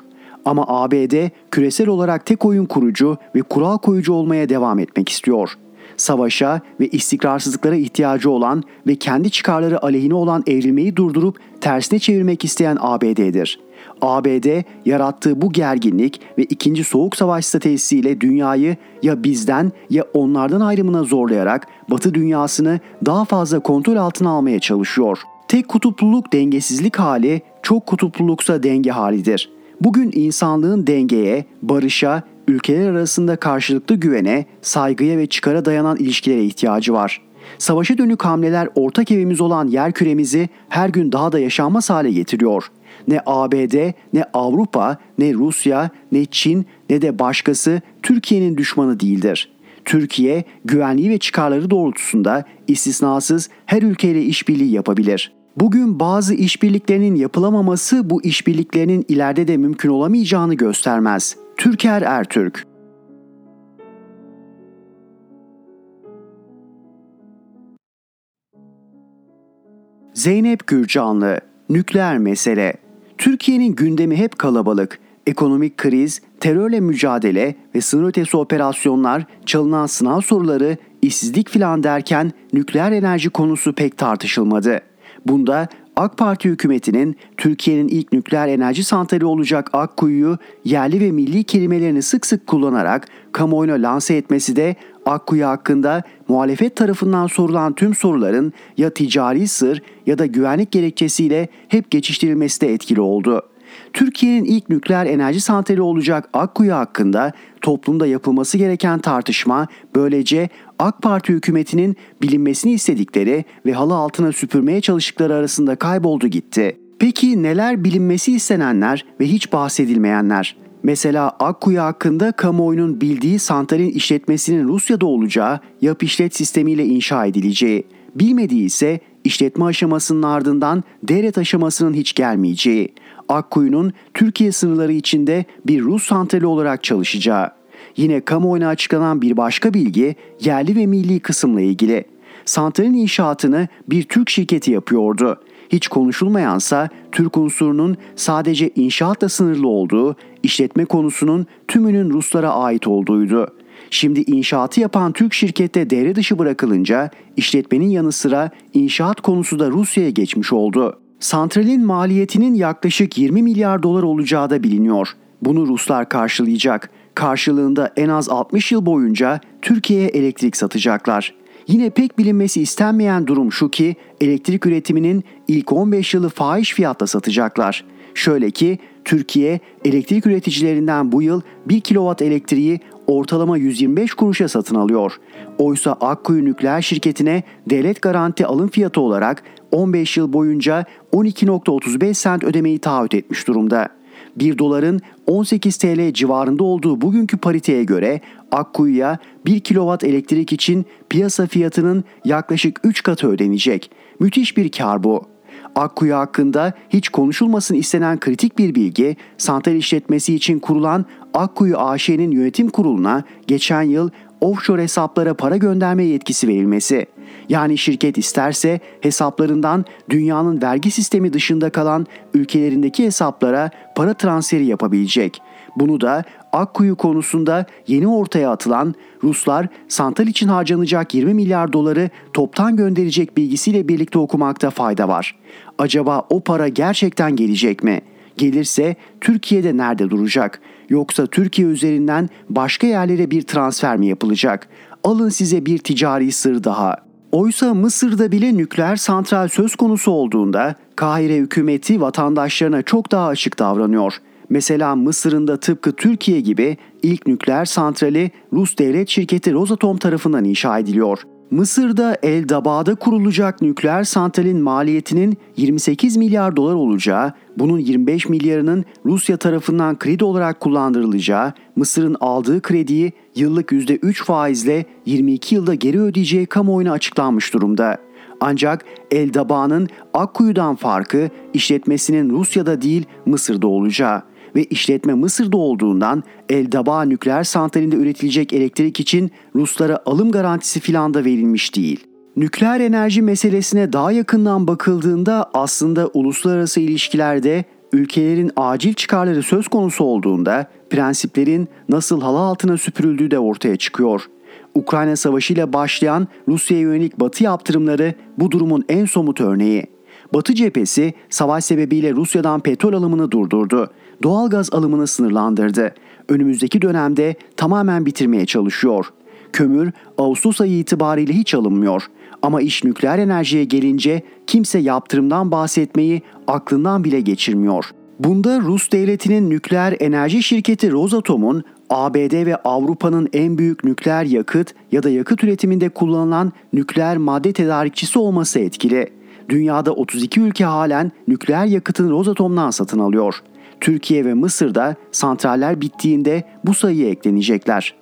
Speaker 2: Ama ABD küresel olarak tek oyun kurucu ve kural koyucu olmaya devam etmek istiyor. Savaşa ve istikrarsızlıklara ihtiyacı olan ve kendi çıkarları aleyhine olan evrilmeyi durdurup tersine çevirmek isteyen ABD'dir. ABD yarattığı bu gerginlik ve ikinci soğuk savaş stratejisiyle dünyayı ya bizden ya onlardan ayrımına zorlayarak Batı dünyasını daha fazla kontrol altına almaya çalışıyor. Tek kutupluluk dengesizlik hali, çok kutupluluksa denge halidir. Bugün insanlığın dengeye, barışa, ülkeler arasında karşılıklı güvene, saygıya ve çıkara dayanan ilişkilere ihtiyacı var. Savaşa dönük hamleler ortak evimiz olan yer küremizi her gün daha da yaşanmaz hale getiriyor. Ne ABD, ne Avrupa, ne Rusya, ne Çin, ne de başkası Türkiye'nin düşmanı değildir. Türkiye güvenliği ve çıkarları doğrultusunda istisnasız her ülkeyle işbirliği yapabilir. Bugün bazı işbirliklerinin yapılamaması bu işbirliklerinin ileride de mümkün olamayacağını göstermez. Türker Ertürk Zeynep Gürcanlı Nükleer mesele Türkiye'nin gündemi hep kalabalık. Ekonomik kriz, terörle mücadele ve sınır ötesi operasyonlar, çalınan sınav soruları, işsizlik filan derken nükleer enerji konusu pek tartışılmadı. Bunda AK Parti hükümetinin Türkiye'nin ilk nükleer enerji santrali olacak Akkuyu'yu yerli ve milli kelimelerini sık sık kullanarak kamuoyuna lanse etmesi de Akkuyu hakkında muhalefet tarafından sorulan tüm soruların ya ticari sır ya da güvenlik gerekçesiyle hep geçiştirilmesi de etkili oldu. Türkiye'nin ilk nükleer enerji santrali olacak Akkuyu hakkında toplumda yapılması gereken tartışma böylece AK Parti hükümetinin bilinmesini istedikleri ve halı altına süpürmeye çalıştıkları arasında kayboldu gitti. Peki neler bilinmesi istenenler ve hiç bahsedilmeyenler? Mesela Akkuyu hakkında kamuoyunun bildiği santralin işletmesinin Rusya'da olacağı yap işlet sistemiyle inşa edileceği, bilmediği ise işletme aşamasının ardından devlet aşamasının hiç gelmeyeceği, Akkuyu'nun Türkiye sınırları içinde bir Rus santrali olarak çalışacağı. Yine kamuoyuna açıklanan bir başka bilgi yerli ve milli kısımla ilgili. Santralin inşaatını bir Türk şirketi yapıyordu. Hiç konuşulmayansa Türk unsurunun sadece inşaatla sınırlı olduğu, işletme konusunun tümünün Ruslara ait olduğuydu. Şimdi inşaatı yapan Türk şirkette devre dışı bırakılınca işletmenin yanı sıra inşaat konusu da Rusya'ya geçmiş oldu. Santralin maliyetinin yaklaşık 20 milyar dolar olacağı da biliniyor. Bunu Ruslar karşılayacak. karşılığında en az 60 yıl boyunca Türkiye'ye elektrik satacaklar. Yine pek bilinmesi istenmeyen durum şu ki elektrik üretiminin ilk 15 yılı fahiş fiyatla satacaklar. Şöyle ki Türkiye elektrik üreticilerinden bu yıl 1 kilowatt elektriği ortalama 125 kuruşa satın alıyor. Oysa Akkuyu Nükleer Şirketi'ne devlet garanti alım fiyatı olarak 15 yıl boyunca 12.35 sent ödemeyi taahhüt etmiş durumda. 1 doların 18 TL civarında olduğu bugünkü pariteye göre Akkuyu'ya 1 kilowatt elektrik için piyasa fiyatının yaklaşık 3 katı ödenecek. Müthiş bir kar bu. Akkuyu hakkında hiç konuşulmasın istenen kritik bir bilgi, santral işletmesi için kurulan Akkuyu AŞ'nin yönetim kuruluna geçen yıl offshore hesaplara para gönderme yetkisi verilmesi. Yani şirket isterse hesaplarından dünyanın vergi sistemi dışında kalan ülkelerindeki hesaplara para transferi yapabilecek. Bunu da Akkuyu konusunda yeni ortaya atılan Ruslar santral için harcanacak 20 milyar doları toptan gönderecek bilgisiyle birlikte okumakta fayda var. Acaba o para gerçekten gelecek mi? Gelirse Türkiye'de nerede duracak? Yoksa Türkiye üzerinden başka yerlere bir transfer mi yapılacak? Alın size bir ticari sır daha. Oysa Mısır'da bile nükleer santral söz konusu olduğunda Kahire hükümeti vatandaşlarına çok daha açık davranıyor. Mesela Mısır'ın da tıpkı Türkiye gibi ilk nükleer santrali Rus devlet şirketi Rosatom tarafından inşa ediliyor. Mısır'da El Daba'da kurulacak nükleer santralin maliyetinin 28 milyar dolar olacağı, bunun 25 milyarının Rusya tarafından kredi olarak kullandırılacağı, Mısır'ın aldığı krediyi yıllık %3 faizle 22 yılda geri ödeyeceği kamuoyuna açıklanmış durumda. Ancak El Daba'nın Akkuyu'dan farkı işletmesinin Rusya'da değil Mısır'da olacağı ve işletme Mısır'da olduğundan El Daba nükleer santralinde üretilecek elektrik için Ruslara alım garantisi filan da verilmiş değil. Nükleer enerji meselesine daha yakından bakıldığında aslında uluslararası ilişkilerde ülkelerin acil çıkarları söz konusu olduğunda prensiplerin nasıl halı altına süpürüldüğü de ortaya çıkıyor. Ukrayna Savaşı ile başlayan Rusya'ya yönelik Batı yaptırımları bu durumun en somut örneği. Batı cephesi savaş sebebiyle Rusya'dan petrol alımını durdurdu. Doğalgaz alımını sınırlandırdı. Önümüzdeki dönemde tamamen bitirmeye çalışıyor. Kömür Ağustos ayı itibariyle hiç alınmıyor. Ama iş nükleer enerjiye gelince kimse yaptırımdan bahsetmeyi aklından bile geçirmiyor. Bunda Rus devletinin nükleer enerji şirketi Rosatom'un ABD ve Avrupa'nın en büyük nükleer yakıt ya da yakıt üretiminde kullanılan nükleer madde tedarikçisi olması etkili. Dünyada 32 ülke halen nükleer yakıtın Rosatom'dan satın alıyor. Türkiye ve Mısır'da santraller bittiğinde bu sayıya eklenecekler.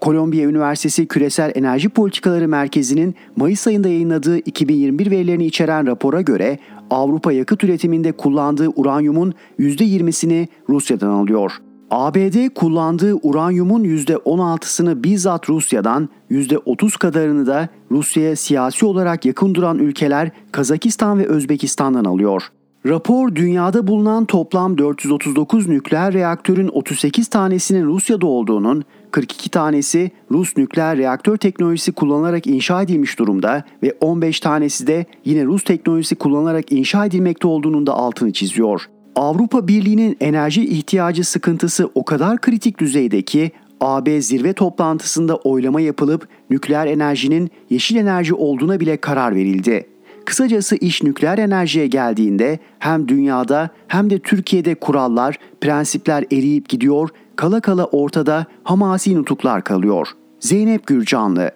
Speaker 2: Kolombiya Üniversitesi Küresel Enerji Politikaları Merkezi'nin Mayıs ayında yayınladığı 2021 verilerini içeren rapora göre Avrupa yakıt üretiminde kullandığı uranyumun %20'sini Rusya'dan alıyor. ABD kullandığı uranyumun %16'sını bizzat Rusya'dan, %30 kadarını da Rusya'ya siyasi olarak yakın duran ülkeler Kazakistan ve Özbekistan'dan alıyor. Rapor dünyada bulunan toplam 439 nükleer reaktörün 38 tanesinin Rusya'da olduğunun, 42 tanesi Rus nükleer reaktör teknolojisi kullanarak inşa edilmiş durumda ve 15 tanesi de yine Rus teknolojisi kullanarak inşa edilmekte olduğunun da altını çiziyor. Avrupa Birliği'nin enerji ihtiyacı sıkıntısı o kadar kritik düzeyde ki AB zirve toplantısında oylama yapılıp nükleer enerjinin yeşil enerji olduğuna bile karar verildi. Kısacası iş nükleer enerjiye geldiğinde hem dünyada hem de Türkiye'de kurallar, prensipler eriyip gidiyor, kala kala ortada hamasi nutuklar kalıyor. Zeynep Gürcanlı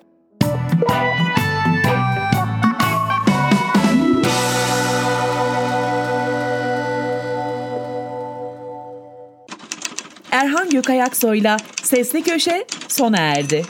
Speaker 1: Erhan Gökayaksoy'la Sesli Köşe sona erdi.